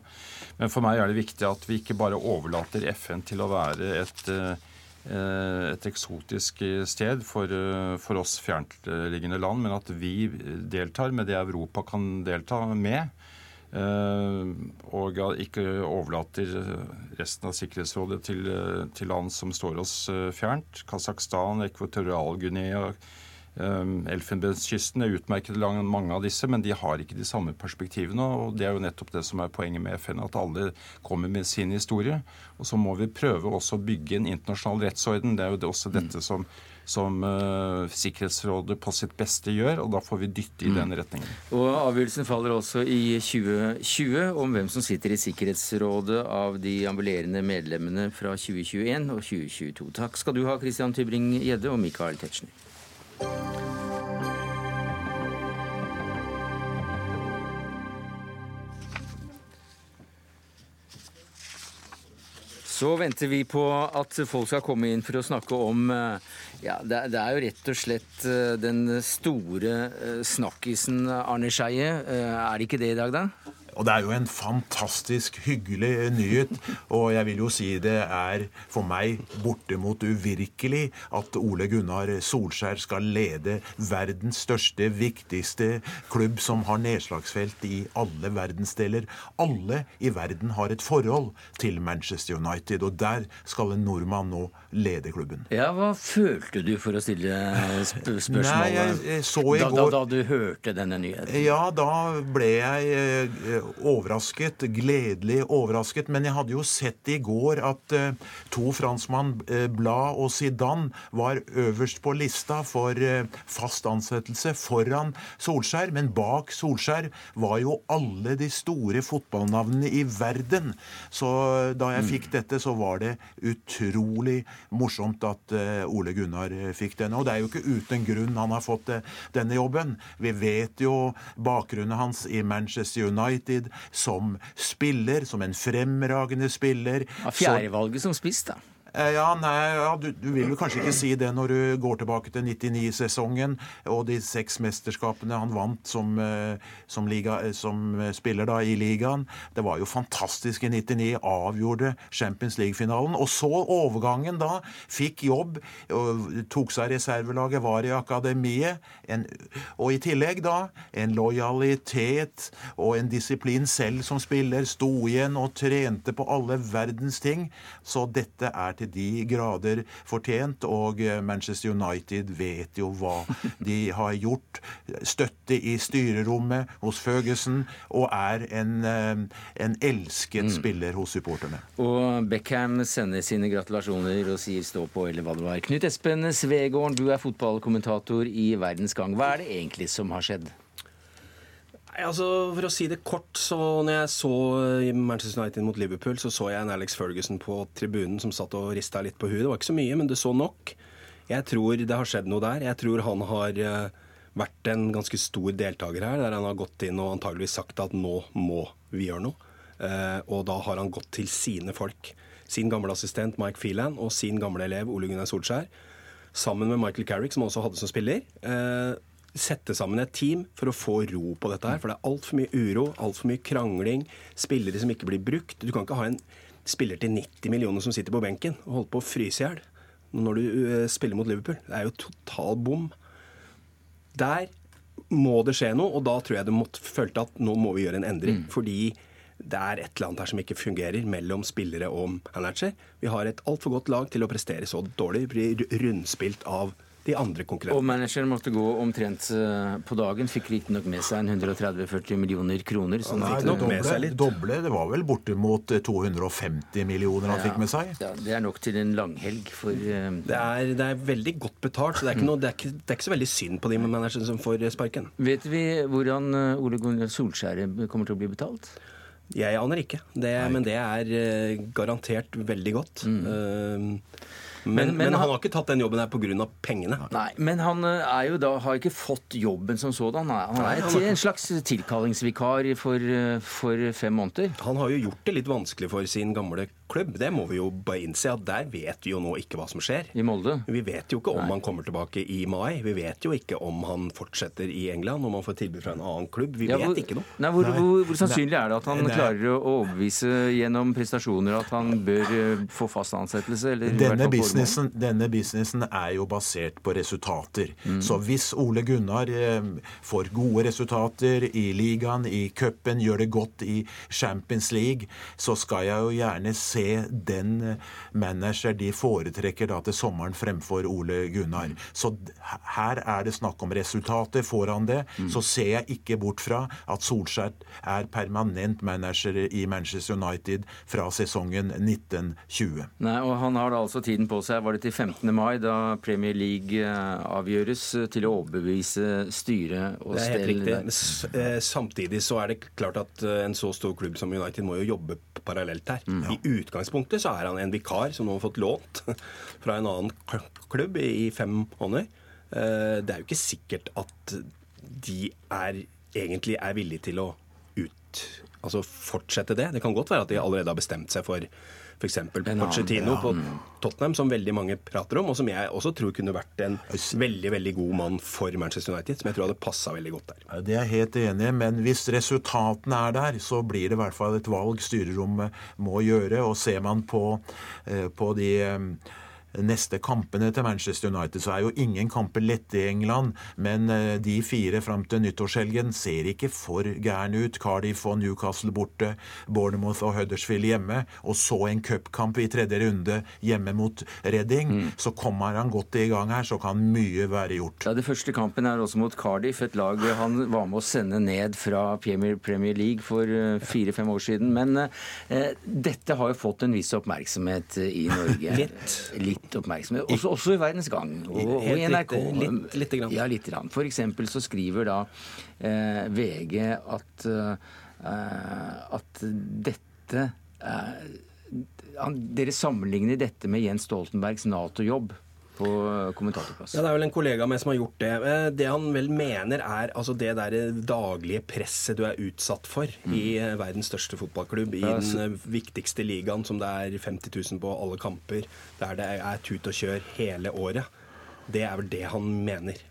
Men for meg er det viktig at vi ikke bare overlater FN til å være et, eh, et eksotisk sted for, for oss fjerntliggende land, men at vi deltar med det Europa kan delta med. Eh, og ikke overlater resten av Sikkerhetsrådet til, til land som står oss eh, fjernt. Kasakhstan, Ekvatorial-Guinea, Elfenbenskysten er utmerket lang mange av disse, men de har ikke de samme perspektivene. og Det er jo nettopp det som er poenget med FN, at alle kommer med sin historie. Og så må vi prøve også å bygge en internasjonal rettsorden. Det er jo også dette som som uh, Sikkerhetsrådet på sitt beste gjør, og da får vi dytte i mm. den retningen. Og Avgjørelsen faller også i 2020 om hvem som sitter i Sikkerhetsrådet av de ambulerende medlemmene fra 2021 og 2022. Takk skal du ha, Christian Tybring-Gjedde og Michael Tetzschner. Så venter vi på at folk skal komme inn for å snakke om eh, ja, det, er jo rett og slett eh, den store eh, snakkisen Arne Skeie. Er det ikke det i dag, da? Og det er jo en fantastisk hyggelig nyhet. Og jeg vil jo si det er for meg bortimot uvirkelig at Ole Gunnar Solskjær skal lede verdens største, viktigste klubb som har nedslagsfelt i alle verdensdeler. Alle i verden har et forhold til Manchester United, og der skal en nordmann nå lede klubben. Ja, Hva følte du for å stille sp spørsmålet? Nei, jeg, jeg så i da, går... da, da, du hørte denne nyheten? Ja, da ble jeg eh, overrasket, gledelig overrasket. Men jeg hadde jo sett i går at eh, to franskmann, eh, Blad og Zidane, var øverst på lista for eh, fast ansettelse foran Solskjær. Men bak Solskjær var jo alle de store fotballnavnene i verden. Så da jeg fikk dette, så var det utrolig morsomt at Ole Gunnar fikk denne. Og det er jo ikke uten grunn han har fått denne jobben. Vi vet jo bakgrunnen hans i Manchester United som spiller, som en fremragende spiller. Ja, Fjerdevalget som spiss, da. Eh, ja, nei, ja, du, du, vil vel kanskje ikke si det når du går tilbake til 99-sesongen og de seks mesterskapene han vant som, eh, som, liga, eh, som, spiller da i ligaen. Det var jo fantastisk i 99. Avgjorde Champions League-finalen. Og så overgangen da. Fikk jobb, tok seg reservelaget, var i akademiet. En, og i tillegg da en lojalitet og en disiplin selv som spiller. Sto igjen og trente på alle verdens ting. Så dette er til de grader fortjent. Og eh, Manchester United vet jo hva [LAUGHS] de har gjort. Støtte i styrerommet hos Føgesen, og er en, eh, en elsket mm. spiller hos supporterne. Og Beckham sender sine gratulasjoner og sier stå på, eller hva det var. Knut Espen Svegården, du er fotballkommentator i Verdens Gang. Hva er det egentlig som har skjedd? Altså, For å si det kort, så når jeg så eh, Manchester United mot Liverpool, så så jeg en Alex Ferguson på tribunen som satt og rista litt på huet. Det var ikke så mye, men det så nok. Jeg tror det har skjedd noe der. Jeg tror han har eh, vært en ganske stor deltaker her, der han har gått inn og antageligvis sagt at nå må vi gjøre noe. Eh, og da har han gått til sine folk. Sin gamle assistent Mike Phelan og sin gamle elev Ole Gunnar Solskjær. Sammen med Michael Carrick, som han også hadde som spiller sette sammen et team for å få ro på dette her. For det er altfor mye uro, altfor mye krangling, spillere som ikke blir brukt. Du kan ikke ha en spiller til 90 millioner som sitter på benken og holder på å fryse i hjel når du uh, spiller mot Liverpool. Det er jo total bom. Der må det skje noe, og da tror jeg det måtte, følte at nå må vi gjøre en endring. Mm. Fordi det er et eller annet her som ikke fungerer mellom spillere og manager. Vi har et altfor godt lag til å prestere så dårlig. Blir rundspilt av de andre konkurrentene. Og manageren måtte gå omtrent eh, på dagen. Fikk riktignok med seg en 130-40 millioner kroner. Som Nei, fikk doble, med seg litt. doble. Det var vel bortimot 250 eh, millioner han ja, fikk med seg? Ja, Det er nok til en langhelg for uh... det, er, det, er, veldig godt betalt, så det er, noe, det, er ikke, det er, ikke, så veldig synd på de managerne som får sparken. Vet vi hvordan Ole Gunnar Solskjær kommer til å bli betalt? Jeg aner ikke, men det er garantert veldig godt. Mm. Uh, men, men, men, han har ikke tatt den jobben her pga. pengene. Nei, Men han eh, er jo da, har ikke fått jobben som sådan. Han er et, en slags tilkallingsvikar for, eh, for, fem måneder. Han har jo gjort det litt vanskelig for sin gamle klubb. Det må vi jo bare innse at der vet vi jo nå ikke hva som skjer. I Molde? Vi vet jo ikke om Nei. han kommer tilbake i mai. Vi vet jo ikke om han fortsetter i England, om han får tilbud fra en annen klubb. Vi ja, vet hvor, ikke noe. Nei, hvor, hvor, hvor, sannsynlig er det at han klarer å overbevise gjennom prestasjoner at han bør eh, få fast ansettelse? Denne businessen, denne, businessen, er jo basert på resultater. Mm. Så hvis Ole Gunnar eh, får gode resultater i ligaen, i cupen, gjør det godt i Champions League, så skal jeg jo gjerne se se den eh, manager de foretrekker da til sommeren fremfor Ole Gunnar. Så her er det snakk om resultater. Får han det, mm. så ser jeg ikke bort fra at Solskjær er permanent manager i Manchester United fra sesongen 1920. Nei, og Han har da altså tiden på seg, var det til 15. mai, da Premier League eh, avgjøres, eh, til å overbevise styret og stell Det er helt riktig. Samtidig så er det klart at en så stor klubb som United må jo jobbe parallelt her. Mm, ja. I utgangspunktet så er han en vikar som nå har fått lånt [LAUGHS] fra en annen klubb i fem måneder. Eh, det er jo ikke sikkert at de er, egentlig er villige til å ut, altså fortsette det. Det kan godt være at de allerede har bestemt seg for f.eks. Pochettino ja. på Tottenham, som veldig mange prater om, og som jeg også tror kunne vært en veldig veldig god mann for Manchester United. Som jeg tror hadde passa veldig godt der. Det er jeg helt enig i, men hvis resultatene er der, så blir det i hvert fall et valg styrerommet må gjøre. Og ser man på, eh, på de eh, neste kampene til Manchester United, så er jo ingen kamper lette i England. Men eh, de fire fram til nyttårshelgen ser ikke for gærne ut. Cardiff og Newcastle borte, Bournemouth og Huddersfield hjemme, og så en cupkamp i tredje runde hjemme mot Reading. Mm. Så kommer han godt i gang her, så kan mye være gjort. Ja, Det første kampen er også mot Cardiff, et lag han var med å sende ned fra Premier League for eh, fire-fem år siden. Men eh, dette har jo fått en viss oppmerksomhet i Norge. litt. Litt oppmerksomhet. Også, også i Verdens Gang og, og i NRK. Litt, litt, grann. Ja, litt grann. For eksempel så skriver da eh, VG at, eh, at dette eh, Dere sammenligner dette med Jens Stoltenbergs Nato-jobb på kommentatorplass. Ja, Det er vel en kollega av meg som har gjort det. Eh, det han vel mener, er altså det der daglige presset du er utsatt for mm. i eh, verdens største fotballklubb, i ja, den eh, viktigste ligaen som det er 50 000 på alle kamper, der det er tut og kjør hele året. Det er vel det han mener.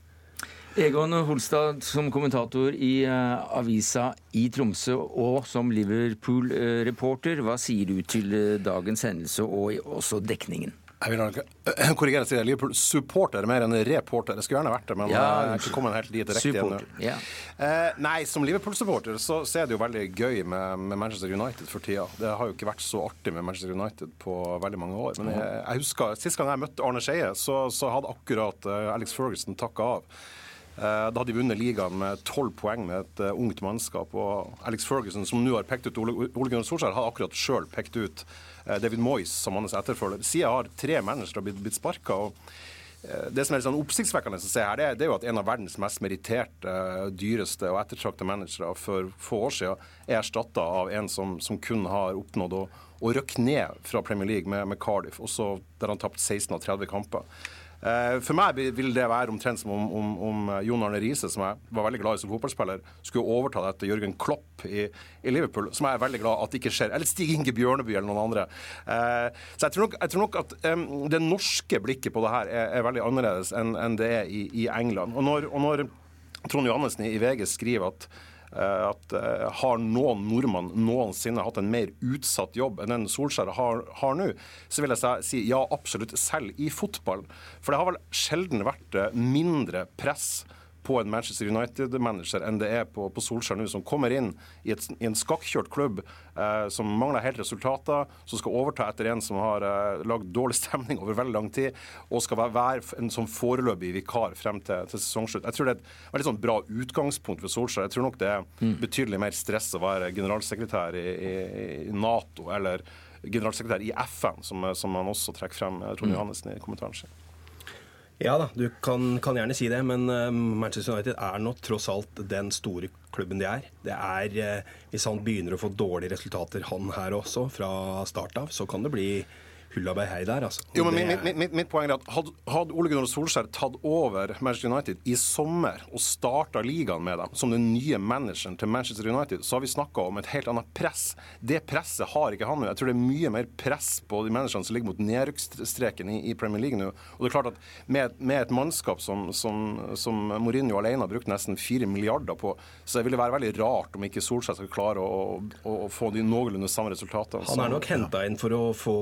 Egon Holstad som kommentator i avisa i Tromsø og som Liverpool-reporter, hva sier du til dagens hendelse og også dekningen? Jeg vil [CLEARS THROAT] korrigere til det. Liverpool-supporter mer enn reporter. Jeg skulle gjerne vært det, men ja, jeg er ikke kommet helt dit igjen. Ja. Eh, nei, som Liverpool-supporter så, så, er det jo veldig gøy med, med, Manchester United for tida. Det har jo ikke vært så artig med Manchester United på veldig mange år. Men jeg, jeg husker, Sist gang jeg møtte Arne Skeie, så, så, hadde akkurat uh, Alex Ferguson takka av. Da hadde de vunnet ligaen med tolv poeng med et ungt mannskap. Og Alex Ferguson, som nå har pekt ut Ole, Gunnar Solskjær, hadde akkurat sjøl pekt ut Eh, David Moyes som hans etterfølger. Siden har tre managere blitt, blitt sparka. Eh, det som er litt sånn oppsiktsvekkende å se her, det, er jo at en av verdens mest meritterte, dyreste og ettertrakta managere for få år siden er erstatta av en som, som, kun har oppnådd å, å røkke ned fra Premier League med, med Cardiff, også der han tapt 16 av 30 kamper. Eh, for meg vil det være omtrent som om, om, om Jon Arne Riise, som jeg var veldig glad i som fotballspiller, skulle overta etter Jørgen Klopp i, i, Liverpool, som jeg er veldig glad at det ikke skjer. Eller Stig Inge Bjørneby eller noen andre. Eh, så jeg tror nok, jeg tror nok at um, det norske blikket på det her er, er veldig annerledes enn, enn det er i, i England. Og når, og når Trond Johannessen i VG skriver at at uh, Har noen nordmann noensinne hatt en mer utsatt jobb enn den Solskjær har, har nå, så vil jeg si ja, absolutt, selv i fotball. For det har vel sjelden vært uh, mindre press på en Manchester United-manager enn det er på, på Solskjær nå, som kommer inn i, et, i en skakkjørt klubb eh, som mangler helt resultater, som skal overta etter en som har eh, lagd dårlig [LAUGHS] stemning over veldig lang tid, og skal være, være en sånn foreløpig vikar frem til, til sesongslutt. Jeg tror det er et veldig sånn bra utgangspunkt for Solskjær. Jeg tror nok det er mm. betydelig mer stress å være generalsekretær i, i, i Nato eller generalsekretær i FN, som, som han også trekker frem Trond mm. Johannessen i kommentaren sin. Ja da, du kan, kan, gjerne si det, men uh, Manchester United er nå tross alt den store klubben de er. Det er uh, Hvis han begynner å få dårlige resultater, han her også, fra start av, så kan det bli Hullaberg der, altså. Jo, men det... mitt, mitt, mitt, poeng er at Hadde, hadde Ole Gunnar Solskjær tatt over Manchester United i sommer og starta ligaen med dem som den nye manageren til Manchester United, så har vi snakka om et helt annet press. Det presset har ikke han nå. Jeg tror det er mye mer press på de managerne som ligger mot nedrykksstreken i, i, Premier League nå. Og det er klart at med, med et mannskap som, som, som, Mourinho alene har brukt nesten fire milliarder på, så det ville være veldig rart om ikke Solskjær skal klare å, å, å få de noenlunde samme resultatene. Han er nok henta inn for å få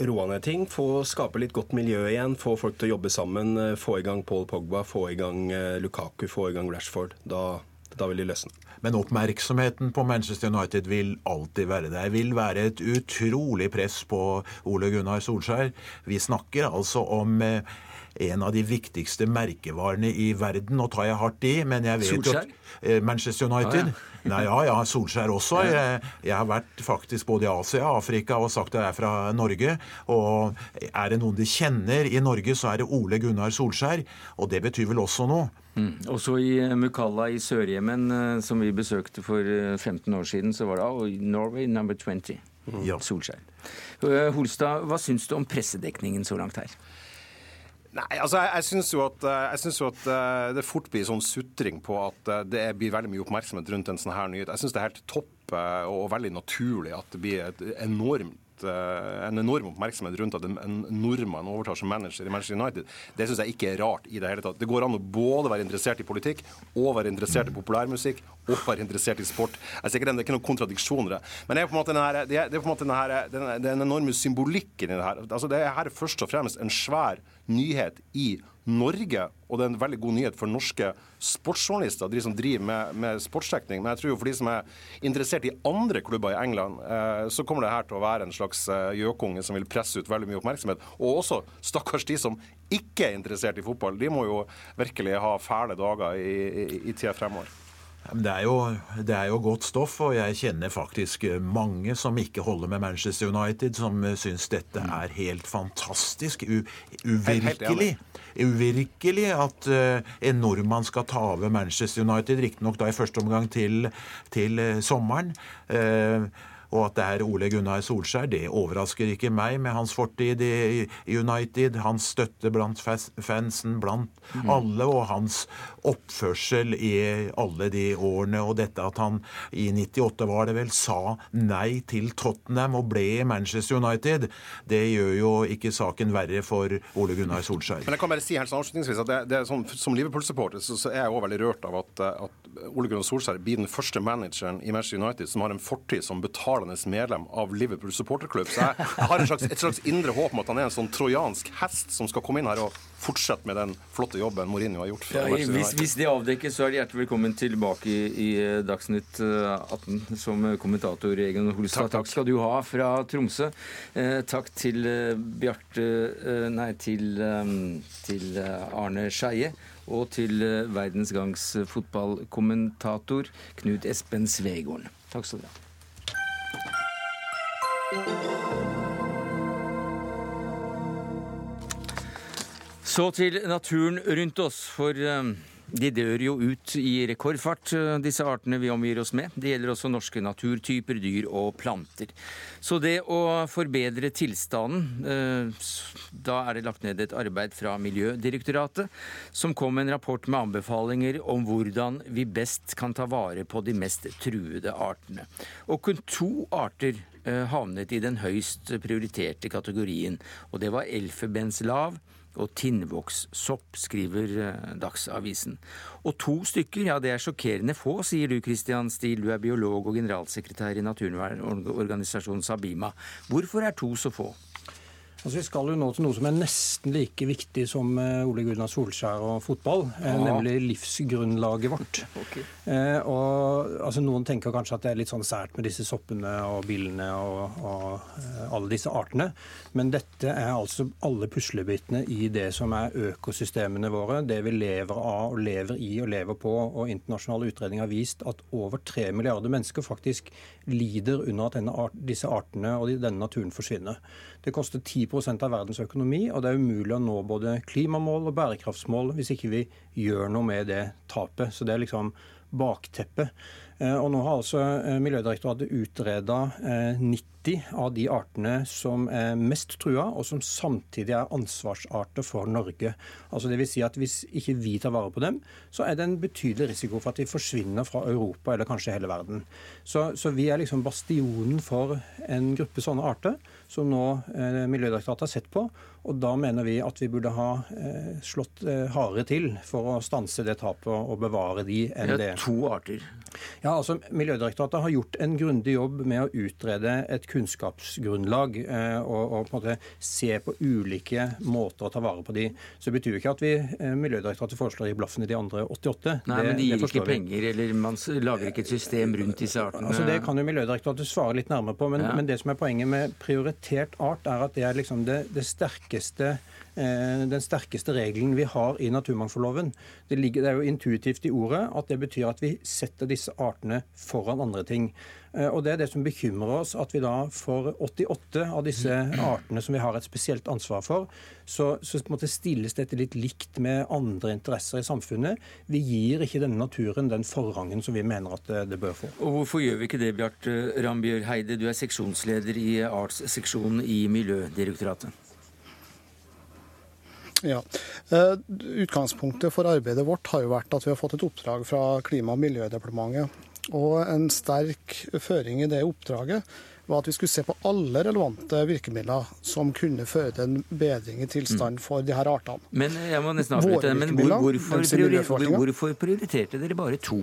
ro roa ned ting, få skape litt godt miljø igjen, få folk til å jobbe sammen, eh, få i gang Paul Pogba, få i gang eh, Lukaku, få i gang Rashford. Da, da vil de løsne. Men oppmerksomheten på Manchester United vil alltid være der. Det vil være et utrolig press på Ole Gunnar Solskjær. Vi snakker altså om eh, en av de viktigste merkevarene i verden. Nå tar jeg hardt i, men jeg vet Solskjær? jo at Manchester United ah, ja. [LAUGHS] Nei, ja, ja, Solskjær også. Jeg, jeg, har vært faktisk både i Asia og Afrika og sagt at jeg er fra Norge. Og er det noen de kjenner i Norge, så er det Ole Gunnar Solskjær. Og det betyr vel også noe. Mm. Også i eh, Mukalla i Sør-Jemen, eh, som vi besøkte for 15 eh, år siden, så var det oh, Norway number 20. Mm. Solskjær. Holstad, hva syns du om pressedekningen så langt her? Nei, altså jeg, jeg syns jo, jo, at uh, det fort blir sånn sutring på at uh, det blir veldig mye oppmerksomhet rundt en sånn her nyhet. Jeg syns det er helt topp og veldig naturlig at det blir et enormt en enorm oppmerksomhet rundt at en nordmann overtar som manager i Manchester United. Det syns jeg ikke er rart i det hele tatt. Det går an å både være interessert i politikk og være interessert i populærmusikk og være interessert i sport. Jeg ser ikke det, det er ikke noen kontradiksjoner. Men det er på en måte den, den, den, den enorme symbolikken i det her. Altså, det er her først og fremst en svær nyhet i Norge, og det er en veldig god nyhet for norske sportsjournalister, de som driver med, med sportsdekning. Men jeg tror jo for de som er interessert i andre klubber i England, eh, så kommer det her til å være en slags eh, som vil presse ut veldig mye oppmerksomhet. Og også stakkars de som ikke er interessert i fotball. De må jo virkelig ha fæle dager i, i, i tida fremover. Det er, jo, det er, jo, godt stoff, og jeg kjenner faktisk mange som ikke holder med Manchester United, som syns dette mm. er helt fantastisk. U, uvirkelig. Uvirkelig at uh, en nordmann skal ta over Manchester United, riktignok da i første omgang til, til uh, sommeren. Uh, og at det er Ole Gunnar Solskjær, det overrasker ikke meg med hans fortid i United, hans støtte blant fansen, blant mm. alle, og hans oppførsel i alle de årene. Og dette at han i 98 var det vel, sa nei til Tottenham og ble i Manchester United, det gjør jo ikke saken verre for Ole Gunnar Solskjær. Men jeg kan bare si helt avslutningsvis at det, det sånn, Som Liverpool-supporter så, så, er jeg òg veldig rørt av at, at Ole Gunnar Solskjær blir den første manageren i Manchester United som har en fortid som betalende medlem av Liverpool supporterklubb. Så jeg, jeg har slags, et slags indre håp om at han er en sånn trojansk hest som skal komme inn her og fortsette med den flotte jobben Mourinho har gjort. Ja, hvis, hvis, det avdekkes, så er de hjertelig velkommen tilbake i, i eh, Dagsnytt 18 eh, som kommentator Egen Holstad. Takk, takk. skal du ha fra Tromsø. Eh, takk til eh, Bjarte eh, Nei, til, eh, til Arne Skeie og til Verdens Gangs fotballkommentator Knut Espen Svegården. Takk skal du ha. Så til naturen rundt oss, for eh, de dør jo ut i rekordfart, eh, disse artene vi omgir oss med. Det gjelder også norske naturtyper, dyr og planter. Så det å forbedre tilstanden eh, Da er det lagt ned et arbeid fra Miljødirektoratet, som kom med en rapport med anbefalinger om hvordan vi best kan ta vare på de mest truede artene. Og kun to arter havnet i den høyst prioriterte kategorien, og det var elfebenslav og tinnvokssopp, skriver eh, Dagsavisen. Og to stykker, ja det er sjokkerende få, sier du Christian Steele, du er biolog og generalsekretær i naturvernorganisasjonen Sabima. Hvorfor er to så få? Altså, vi skal jo nå til noe som er nesten like viktig som uh, Ole Gunnar Solskjær og fotball, ja. nemlig livsgrunnlaget vårt. Okay. Uh, og, altså, noen tenker kanskje at det er litt sånn sært med disse soppene og billene og, og alle disse artene, men dette er altså alle puslebitene i det som er økosystemene våre, det vi lever av og lever i og lever på. Og internasjonale utredninger har vist at over tre milliarder mennesker faktisk lider under at art, disse artene og denne naturen forsvinner. Det koster 10% av verdens økonomi, og det er umulig å nå både klimamål og bærekraftsmål hvis ikke vi gjør noe med det tapet. Så det er liksom bakteppet. Eh, og nå har altså eh, Miljødirektoratet utreda 90 eh, av de artene som er mest trua, og som samtidig er ansvarsarter for Norge. Altså det vil si at Hvis ikke vi tar vare på dem, så er det en betydelig risiko for at de forsvinner fra Europa eller kanskje hele verden. Så, så vi er liksom bastionen for en gruppe sånne arter som nå eh, Miljødirektoratet har sett på. Og da mener vi at vi burde ha eh, slått eh, hardere til for å stanse det tapet og bevare de enn det. Det er to arter. Ja, altså Miljødirektoratet har gjort en grundig jobb med å utrede et kunnskapsgrunnlag eh, og, og, på en måte se på ulike måter å ta vare på de. Så det betyr ikke at vi eh, Miljødirektoratet foreslår i blaffen i de andre 88. Nei, det, men de gir ikke penger, eller man lager ikke et system rundt disse artene? Altså Det kan jo Miljødirektoratet svare litt nærmere på, men, ja. men det som er poenget med prioritert art, er at det er liksom det, det sterkeste Eh, den sterkeste regelen vi har i naturmangfoldloven. Det, ligger, det er jo intuitivt i ordet at det betyr at vi setter disse artene foran andre ting. Eh, og Det er det som bekymrer oss, at vi da for 88 av disse artene som vi har et spesielt ansvar for, så, så stilles dette litt likt med andre interesser i samfunnet. Vi gir ikke denne naturen den forrangen som vi mener at det, det bør få. Og Hvorfor gjør vi ikke det, Bjarte Rambjørg Heide? Du er seksjonsleder i artsseksjonen i Miljødirektoratet. Ja. Uh, utgangspunktet for arbeidet vårt har jo vært at vi har fått et oppdrag fra Klima- og miljødepartementet. Og en sterk føring i det oppdraget var at vi skulle se på alle relevante virkemidler som kunne føre til en bedring i tilstand for de her artene. Men jeg må nesten avslutte, men hvor, hvorfor, priori, hvorfor prioriterte dere bare to?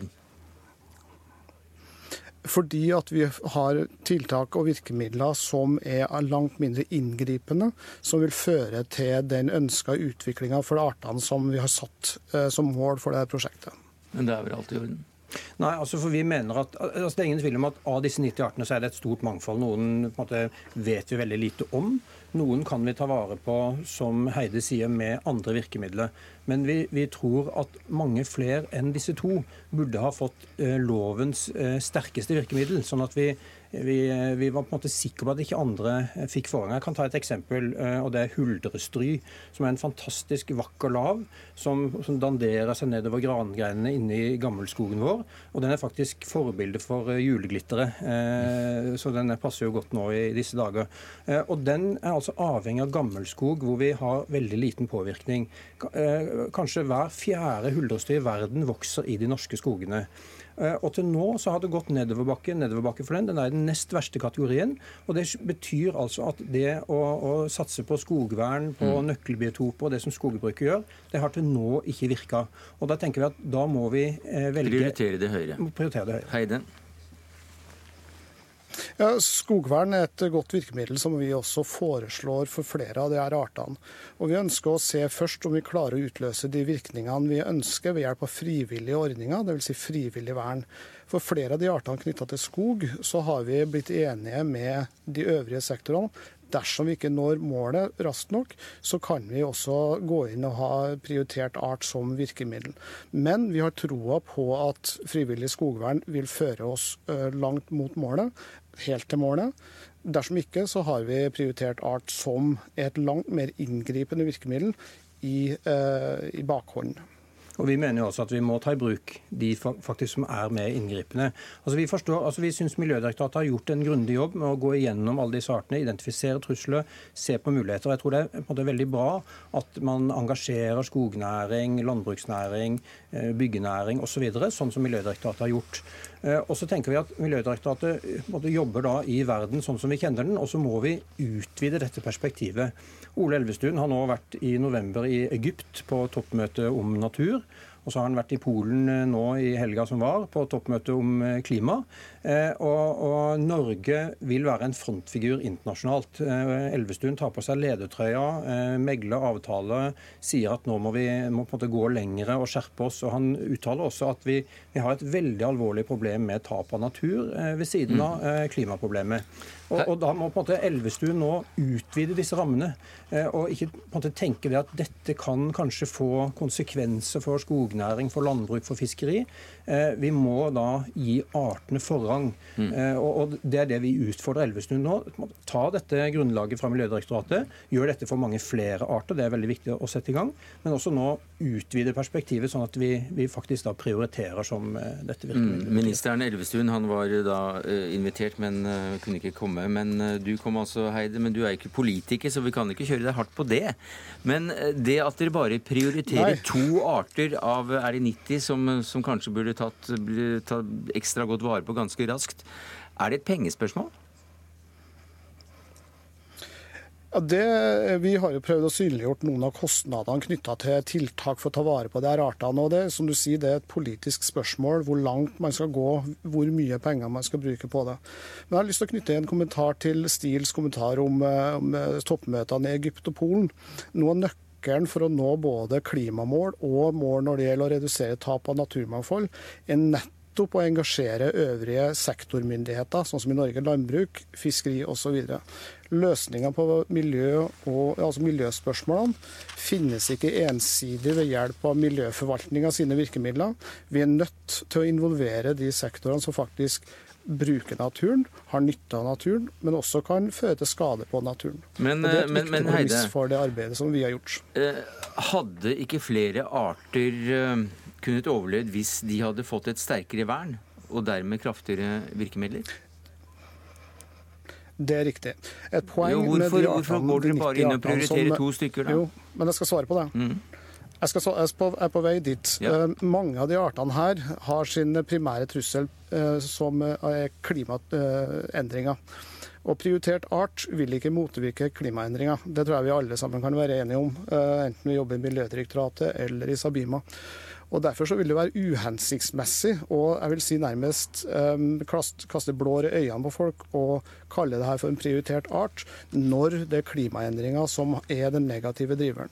Fordi at vi har tiltak og virkemidler som er langt mindre inngripende, som vil føre til den ønska utviklinga for artene som vi har satt eh, som mål for dette prosjektet. Men det er vel alt i orden? Nei, altså for vi mener at, altså Det er ingen tvil om at av disse 90 artene så er det et stort mangfold. Noen måte, vet vi veldig lite om. Noen kan vi ta vare på, som Heide sier, med andre virkemidler. Men vi, vi tror at mange flere enn disse to burde ha fått eh, lovens eh, sterkeste virkemiddel. sånn at vi vi, vi, var på en måte sikre på at ikke andre fikk forrang. Jeg kan ta et eksempel, eh, og det er huldrestry, som er en fantastisk vakker lav som, som danderer seg nedover grangreinene inne i gammelskogen vår. Og den er faktisk forbilde for eh, juleglitteret, eh, så den passer jo godt nå i disse dager. Og den er altså avhengig av gammelskog, hvor vi har veldig liten påvirkning. Kanskje hver fjerde huldrestry i verden vokser i de norske skogene. Eh, og til nå så har det gått nedoverbakke, nedoverbakke for den. Den er i den nest verste kategorien. Og det betyr altså at det å, å satse på skogvern, på mm. nøkkelbiotoper og det som skogbruket gjør, det har til nå ikke virka. Og da tenker vi at da må vi eh, velge Prioritere det høyere. Prioritere det høyere. Heide. Ja, Skogvern er et godt virkemiddel som vi også foreslår for flere av de her artene. Og Vi ønsker å se først om vi klarer å utløse de virkningene vi ønsker ved hjelp av frivillige ordninger, dvs. Si frivillig vern. For flere av de artene knytta til skog, så har vi blitt enige med de øvrige sektorene dersom vi ikke når målet raskt nok, så kan vi også gå inn og ha prioritert art som virkemiddel. Men vi har troa på at frivillig skogvern vil føre oss langt mot målet helt til målet. Dersom ikke, så har vi prioritert art som et langt mer inngripende virkemiddel i, eh, i bakhånd. Og Vi mener jo også at vi må ta i bruk de faktisk som er mer inngripende. Altså Vi forstår, altså vi syns Miljødirektoratet har gjort en grundig jobb med å gå igjennom alle disse artene, identifisere trusler, se på muligheter. Jeg tror det er på en veldig bra at man engasjerer skognæring, landbruksnæring, eh, byggenæring osv., så sånn som Miljødirektoratet har gjort. Eh, og så tenker vi at Miljødirektoratet eh, jobber da i verden sånn som vi kjenner den, og så må vi utvide dette perspektivet. Ole Elvestuen har nå vært i november i Egypt på toppmøte om natur. Og så har han vært i Polen eh, nå i helga som var, på toppmøte om eh, klima. Eh, og, og Norge vil være en frontfigur internasjonalt. Elvestuen tar på seg ledertrøya, megler avtale, sier at nå må vi må på en måte gå lengre og skjerpe oss. og Han uttaler også at vi, vi har et veldig alvorlig problem med tap av natur ved siden mm. av klimaproblemet. Og, og, Da må på en måte Elvestuen nå utvide disse rammene, og ikke på en måte tenke det at dette kan kanskje få konsekvenser for skognæring, for landbruk, for fiskeri. Eh, vi må da gi artene forrang. Mm. Og, og Det er det vi utfordrer Elvestuen nå. Ta dette grunnlaget fra Miljødirektoratet. Gjør dette for mange flere arter. Det er veldig viktig å sette i gang. Men også nå utvide perspektivet, sånn at vi, vi faktisk da prioriterer som eh, dette virkemidlet. Mm. Ministeren Elvestuen han var da invitert, men kunne ikke komme. Men du kom altså, Heide. Men du er ikke politiker, så vi kan ikke kjøre deg hardt på det. Men det at dere bare prioriterer Nei. to arter av av er det 90 som, som kanskje burde tatt, tatt ekstra godt vare på ganske raskt. Er det et pengespørsmål? Ja, det, vi har jo prøvd å synliggjort noen av kostnadene knytta til tiltak for å ta vare på de her artene. og det, som du sier, det er et politisk spørsmål hvor langt man skal gå, hvor mye penger man skal bruke på det. Men jeg har lyst til å knytte en kommentar til Stils kommentar om, eh, om eh, toppmøtene i Egypt og Polen. Noe av nøkkelen for å nå både klimamål og mål når det gjelder å redusere tap av naturmangfold, er nettopp å engasjere øvrige sektormyndigheter, sånn som i Norge landbruk, fiskeri osv. Løsninga på miljø og, altså miljøspørsmålene finnes ikke ensidig ved hjelp av miljøforvaltninga sine virkemidler. Vi er nødt til å involvere de sektorene som faktisk bruker naturen, har nytte av naturen, men også kan føre til skade på naturen. Men, og det er et men, viktig men, Heide, for det arbeidet som vi har gjort. Eh, hadde ikke flere arter eh, kunnet overlevd hvis de hadde fått et sterkere vern, og dermed kraftigere virkemidler? Det er riktig. Et poeng jo, hvorfor, med de artene, hvorfor går dere bare inn og prioriterer to stykker, da? Jo, men jeg skal svare på det. Mm. Jeg, skal, jeg er på vei dit. Ja. Eh, mange av de artene her har sin primære trussel eh, som er klimaendringer. Og prioritert art vil ikke motvirke klimaendringer. Det tror jeg vi alle sammen kan være enige om, eh, enten vi jobber i Miljødirektoratet eller i Sabima. Og Derfor så vil det være uhensiktsmessig og jeg vil si nærmest um, kaste blår i øynene på folk og kalle det her for en prioritert art, når det er klimaendringer som er den negative driveren.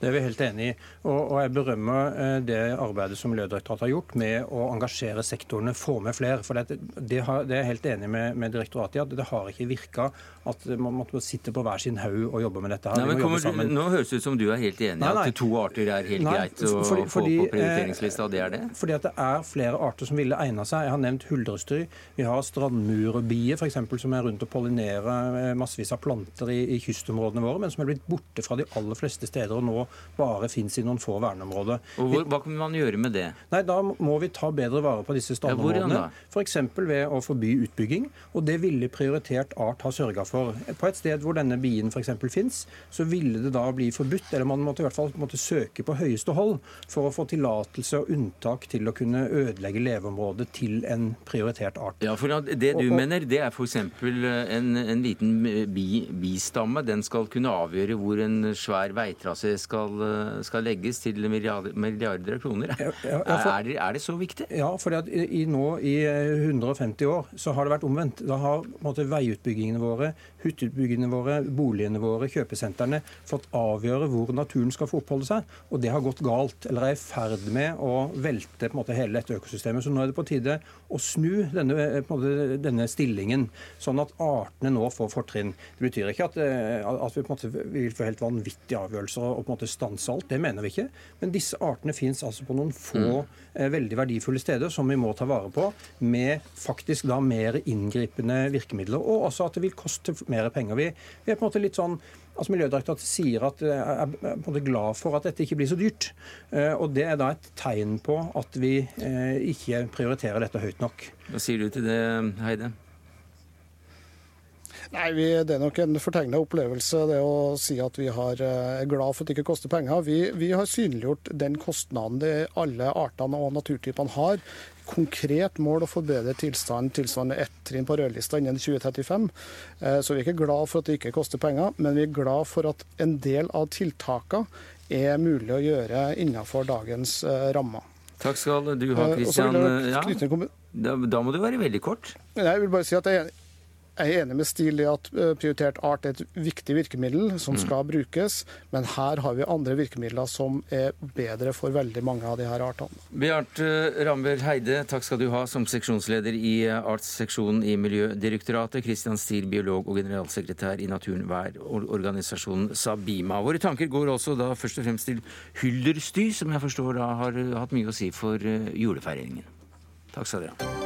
Det er vi helt enig i. Og, og jeg berømmer eh, det arbeidet som Miljødirektoratet har gjort med å engasjere sektorene, få med flere. For det, det, har, det er jeg helt enig med, med direktoratet i at det har ikke virka at man måtte sitte på hver sin haug og jobbe med dette. her. Nei, kommer, du, nå høres det ut som du er helt enig i at to arter er helt nei, greit å fordi, få på prioriteringslista, og det er det? Fordi at det er flere arter som ville egna seg. Jeg har nevnt huldrestry. Vi har strandmurebier f.eks. som er rundt og pollinerer eh, massevis av planter i, i, kystområdene våre, men som er blitt borte fra de aller fleste steder og nå bare fins i noen få verneområder. Og hvor, Hva kan man gjøre med det? Nei, Da må vi ta bedre vare på disse strandområdene. Ja, F.eks. ved å forby utbygging. Og det ville prioritert art ha sørga for. På et sted hvor denne bien f.eks. fins, så ville det da bli forbudt, eller man måtte i hvert fall måtte søke på høyeste hold for å få tillatelse og unntak til å kunne ødelegge leveområdet til en prioritert art. Ja, for Det du og, og, mener, det er f.eks. En, en liten bi, bistamme. Den skal kunne avgjøre hvor en svær veitrasé skal, skal legges til milliarder, milliarder av kroner. Ja, ja, for, er, det, er, det, så viktig? Ja, for i, i, nå i 150 år så har det vært omvendt. Da har måte, veiutbyggingene våre hytteutbyggingene våre, boligene våre, kjøpesentrene fått avgjøre hvor naturen skal få oppholde seg. Og det har gått galt, eller er i ferd med å velte måte, hele dette økosystemet. Så nå er det på tide å snu denne, måte, denne stillingen, sånn at artene nå får fortrinn. Det betyr ikke at, eh, at vi måte vil få helt vanvittige avgjørelser og på en måte stanse alt, det mener vi ikke. Men disse artene fins altså på noen få mm. Eh, veldig verdifulle steder som vi må ta vare på, med faktisk da mer inngripende virkemidler. Og også at det vil koste mer penger. Vi, vi er på en måte litt sånn altså Miljødirektoratet sier at eh, er på en måte glad for at dette ikke blir så dyrt. Eh, og Det er da et tegn på at vi eh, ikke prioriterer dette høyt nok. Hva sier du til det, Heide? Nei, vi, Det er nok en fortegna opplevelse det å si at vi har, er glad for at det ikke koster penger. Vi, vi har synliggjort den kostnaden det alle artene og naturtypene har konkret mål å forbedre tilstanden tilsvarende ett trinn på rødlista innen 2035. Eh, så vi er ikke glad for at det ikke koster penger, men vi er glad for at en del av tiltakene er mulig å gjøre innenfor dagens eh, rammer. Takk skal du ha, Kristian. Eh, ja. Da, må du være veldig kort. Jeg vil bare si at jeg, jeg er enig med Stil i at eh, prioritert art er et viktig virkemiddel som mm. skal brukes, men her har vi andre virkemidler som er bedre for veldig mange av de her artene. Bjarte Ramber Heide, takk skal du ha som seksjonsleder i eh, artsseksjonen i Miljødirektoratet. Kristian Stil, biolog og generalsekretær i naturvernorganisasjonen Sabima. Våre tanker går også da først og fremst til hyldersty, som jeg forstår da har hatt mye å si for eh, julefeiringen. Takk skal dere ha.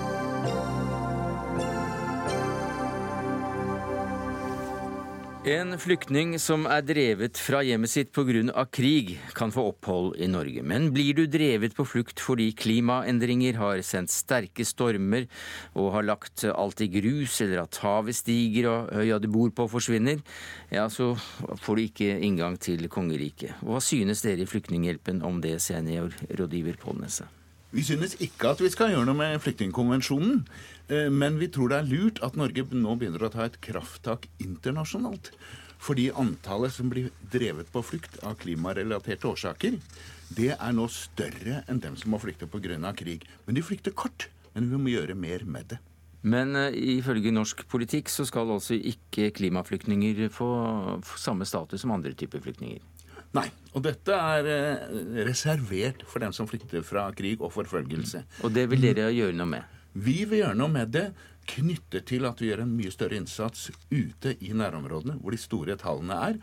En flyktning som er drevet fra hjemmet sitt pga. krig, kan få opphold i Norge. Men blir du drevet på flukt fordi klimaendringer har sendt sterke stormer og har lagt alt i grus, eller at havet stiger og øya du bor på forsvinner, ja, så får du ikke inngang til kongeriket. Hva synes dere i Flyktninghjelpen om det, seniorrådgiver Pål Nesse? Vi synes ikke at vi skal gjøre noe med flyktningkonvensjonen. Eh, men vi tror det er lurt at Norge nå begynner å ta et krafttak internasjonalt. Fordi antallet som blir drevet på flukt av klimarelaterte årsaker, det er nå større enn dem som må flykte pga. krig. Men de flykter kort. Men vi må gjøre mer med det. Men uh, ifølge norsk politikk så skal altså ikke klimaflyktninger få, få samme status som andre typer flyktninger? Nei. Og dette er uh, reservert for dem som flykter fra krig og forfølgelse. Og det vil dere gjøre noe med? Vi vil gjøre noe med det knyttet til at vi gjør en mye større innsats ute i nærområdene, hvor de store tallene er.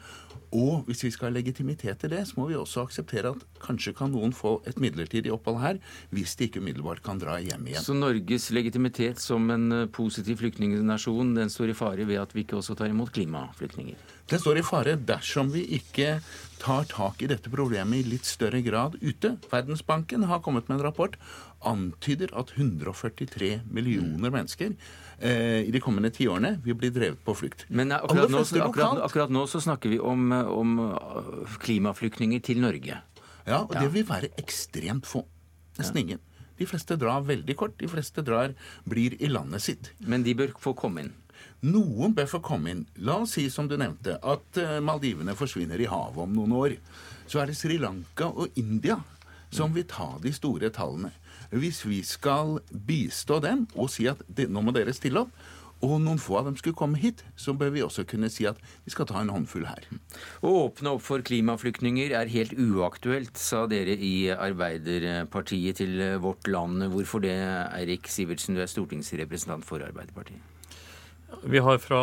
Og hvis vi skal ha legitimitet til det, så må vi også akseptere at kanskje kan noen få et midlertidig opphold her, hvis de ikke umiddelbart kan dra hjem igjen. Så Norges legitimitet som en eh, positiv flyktningnasjon, den står i fare ved at vi ikke også tar imot klimaflyktninger? Den står i fare dersom vi ikke tar tak i dette problemet i litt større grad ute. Verdensbanken har kommet med en rapport antyder at 143 millioner mennesker eh, i de kommende tiårene vil bli drevet på flukt. Men akkurat nå, akkurat, akkurat nå, så snakker vi om, om klimaflyktninger til Norge. Ja, og det vil være ekstremt få. Nesten ingen. De fleste drar veldig kort. De fleste drar, blir i landet sitt. Men de bør få komme inn? Noen bør få komme inn. La oss si, som du nevnte, at eh, Maldivene forsvinner i havet om noen år. Så er det Sri Lanka og India som vil ta de store tallene. Hvis vi skal bistå dem og si at nå må dere stille opp, og noen få av dem skulle komme hit, så bør vi også kunne si at vi skal ta en håndfull her. Å åpne opp for klimaflyktninger er helt uaktuelt, sa dere i Arbeiderpartiet til Vårt Land. Hvorfor det, Eirik Sivertsen, du er stortingsrepresentant for Arbeiderpartiet? Vi har fra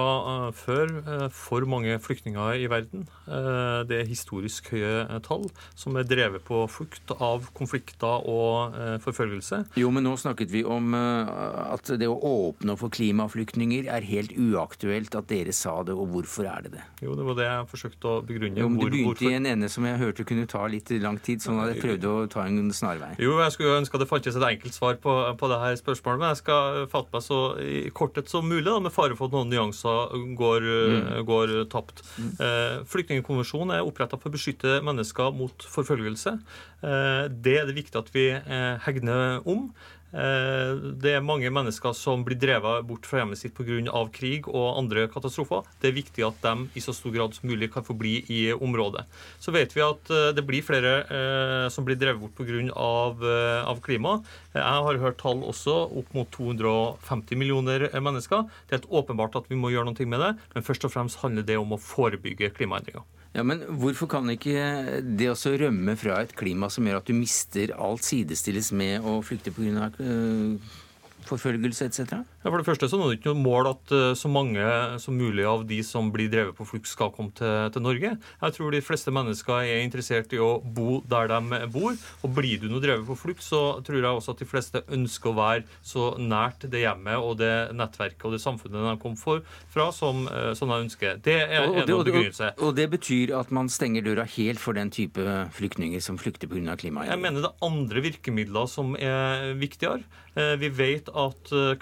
uh, før uh, for mange flyktninger i verden. Uh, det er historisk høye tall som er drevet på flukt av konflikter og forfølgelse. Jo, men nå snakket vi om at det å åpne for klimaflyktninger er helt uaktuelt at dere sa det, og hvorfor er det det? Jo, det var det jeg forsøkte å begrunne. Jo, men Du begynte hvorfor... i en ende som jeg hørte kunne ta litt lang tid, sånn at jeg prøvde å ta en snarvei. Jo, jeg skulle ønske at det fantes et enkelt svar på, på det her spørsmålet, men jeg skal fatte meg så i korthet som mulig, da, med fare for at noen nyanser går, mm. går tapt. Mm. Eh, Flyktningkonvensjonen er oppretta for å beskytte mennesker mot forfølgelse. Eh, det er det viktig at vi eh, hegner om. Eh, det er mange mennesker som blir drevet bort fra hjemmet sitt pga. krig og andre katastrofer. Det er viktig at de i så stor grad som mulig kan få bli i området. Så vet vi at eh, det blir flere eh, som blir drevet bort pga. Av, av klima. Jeg har hørt tall også opp mot 250 millioner mennesker. Det er helt åpenbart at vi må gjøre noe med det, men først og fremst handler det om å forebygge klimaendringer. Ja, Men hvorfor kan ikke det også rømme fra et klima som gjør at du mister alt, sidestilles med å flykte pga forfølgelse etc.? Ja, for det første så er det ikke noe mål at eh, så mange som mulig av de som blir drevet på flukt, skal komme til, til, Norge. Jeg tror de fleste mennesker er interessert i å bo der de bor. Og blir du nå drevet på flukt, så tror jeg også at de fleste ønsker å være så nært det hjemmet og det nettverket og det samfunnet de kom for, fra, som, eh, som de ønsker. Det er og, en begrunnelse. Og, og det betyr at man stenger døra helt for den type flyktninger som flykter pga. klimaet? Jeg mener det er andre virkemidler som er viktigere. Eh, vi vet at eh,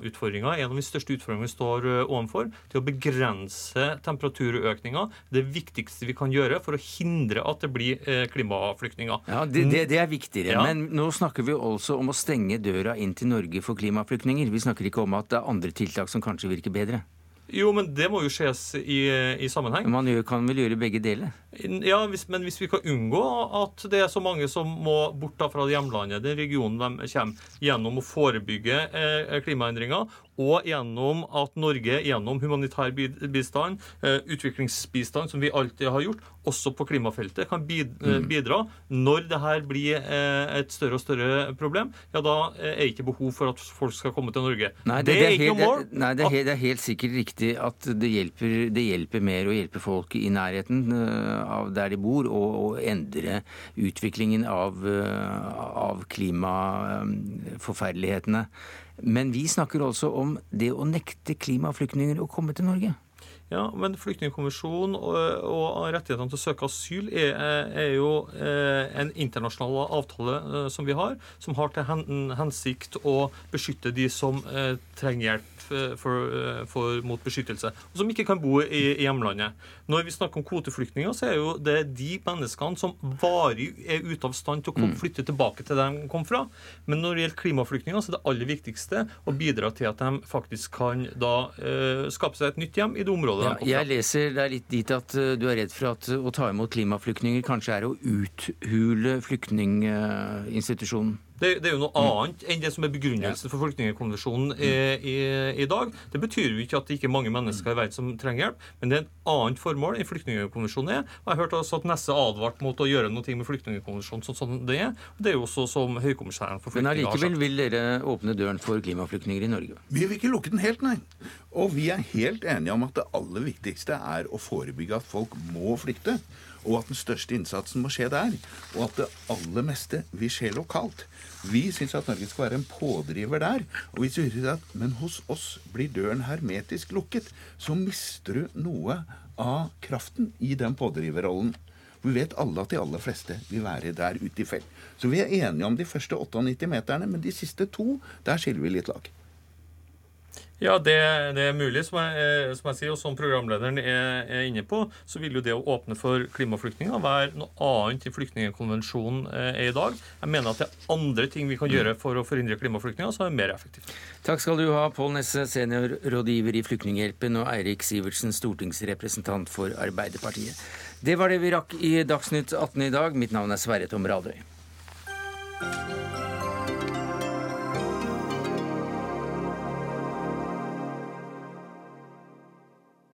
klimautfordringa en av de største utfordringene vi står eh, overfor. Til å begrense temperaturøkninga. Det viktigste vi kan gjøre for å hindre at det blir klimaflyktninger. Ja, Det, det, det er viktigere. Ja. Men nå snakker vi også om å stenge døra inn til Norge for klimaflyktninger. Vi snakker ikke om at det er andre tiltak som kanskje virker bedre. Jo, men det må jo skjes i, i sammenheng. Man kan vel gjøre begge deler? Ja, hvis, men hvis vi kan unngå at det er så mange som må bort fra hjemlandet, den regionen de kommer, gjennom å forebygge eh, klimaendringer og gjennom at Norge gjennom humanitær bistand, eh, utviklingsbistand, som vi alltid har gjort, også på klimafeltet, kan mm. bidra. Når det her blir eh, et større og større problem, ja, da er det ikke behov for at folk skal komme til Norge. Nei, det, det, er, ikke noe mål. Nei, det er, helt, det er, helt, sikkert riktig at det hjelper, det hjelper mer å hjelpe folk i nærheten eh, av der de bor, og, og endre utviklingen av, av klimaforferdelighetene. Men vi snakker også om det å nekte klimaflyktninger å komme til Norge. Ja, men Flyktningkonvensjonen og, og rettighetene til å søke asyl er, er jo eh, en internasjonal avtale eh, som vi har, som har til hensikt å beskytte de som eh, trenger hjelp for, for, mot beskyttelse, og som ikke kan bo i, i, hjemlandet. Når vi snakker om kvoteflyktninger, så er jo det de menneskene som varig er ute av stand til å komme, mm. flytte tilbake til der de kom fra. Men når det gjelder klimaflyktninger, så er det aller viktigste å bidra til at de faktisk kan da eh, skape seg et nytt hjem i det området ja, jeg leser deg litt dit at uh, du er redd for at uh, å ta imot klimaflyktninger kanskje er å uthule flyktninginstitusjonen. Det, det, er jo noe mm. annet enn det som er begrunnelsen for Flyktningkonvensjonen i, i, i, dag. Det betyr jo ikke at det ikke er mange mennesker i verden som trenger hjelp, men det er et annet formål enn Flyktningkonvensjonen er. Og jeg har hørt også at Nesse advarte mot å gjøre noe med Flyktningkonvensjonen sånn som det er. Og det er jo også som Høykommissæren for flyktninger Men allikevel vil dere åpne døren for klimaflyktninger i Norge? Vi vil ikke lukke den helt, nei. Og vi er helt enige om at det aller viktigste er å forebygge at folk må flykte og at den største innsatsen må skje der. Og at det aller meste vil skje lokalt. Vi syns at Norge skal være en pådriver der. Og hvis du sier at men hos oss blir døren hermetisk lukket, så mister du noe av kraften i den pådriverrollen. Vi vet alle at de aller fleste vil være der ute i felt. Så vi er enige om de første 98 meterne, men de siste to, der skiller vi litt lag. Ja, det, det er mulig. Som jeg, eh, som jeg, sier, og som programlederen er, er, inne på, så vil jo det å åpne for klimaflyktninger være noe annet i flyktningkonvensjonen eh, er i dag. Jeg mener at det er andre ting vi kan mm. gjøre for å forhindre klimaflyktninger, som er mer effektivt. Takk skal du ha, Pål Nesse, seniorrådgiver i Flyktninghjelpen, og Eirik Sivertsen, stortingsrepresentant for Arbeiderpartiet. Det var det vi rakk i Dagsnytt 18 i dag. Mitt navn er Sverre Tom Radøy.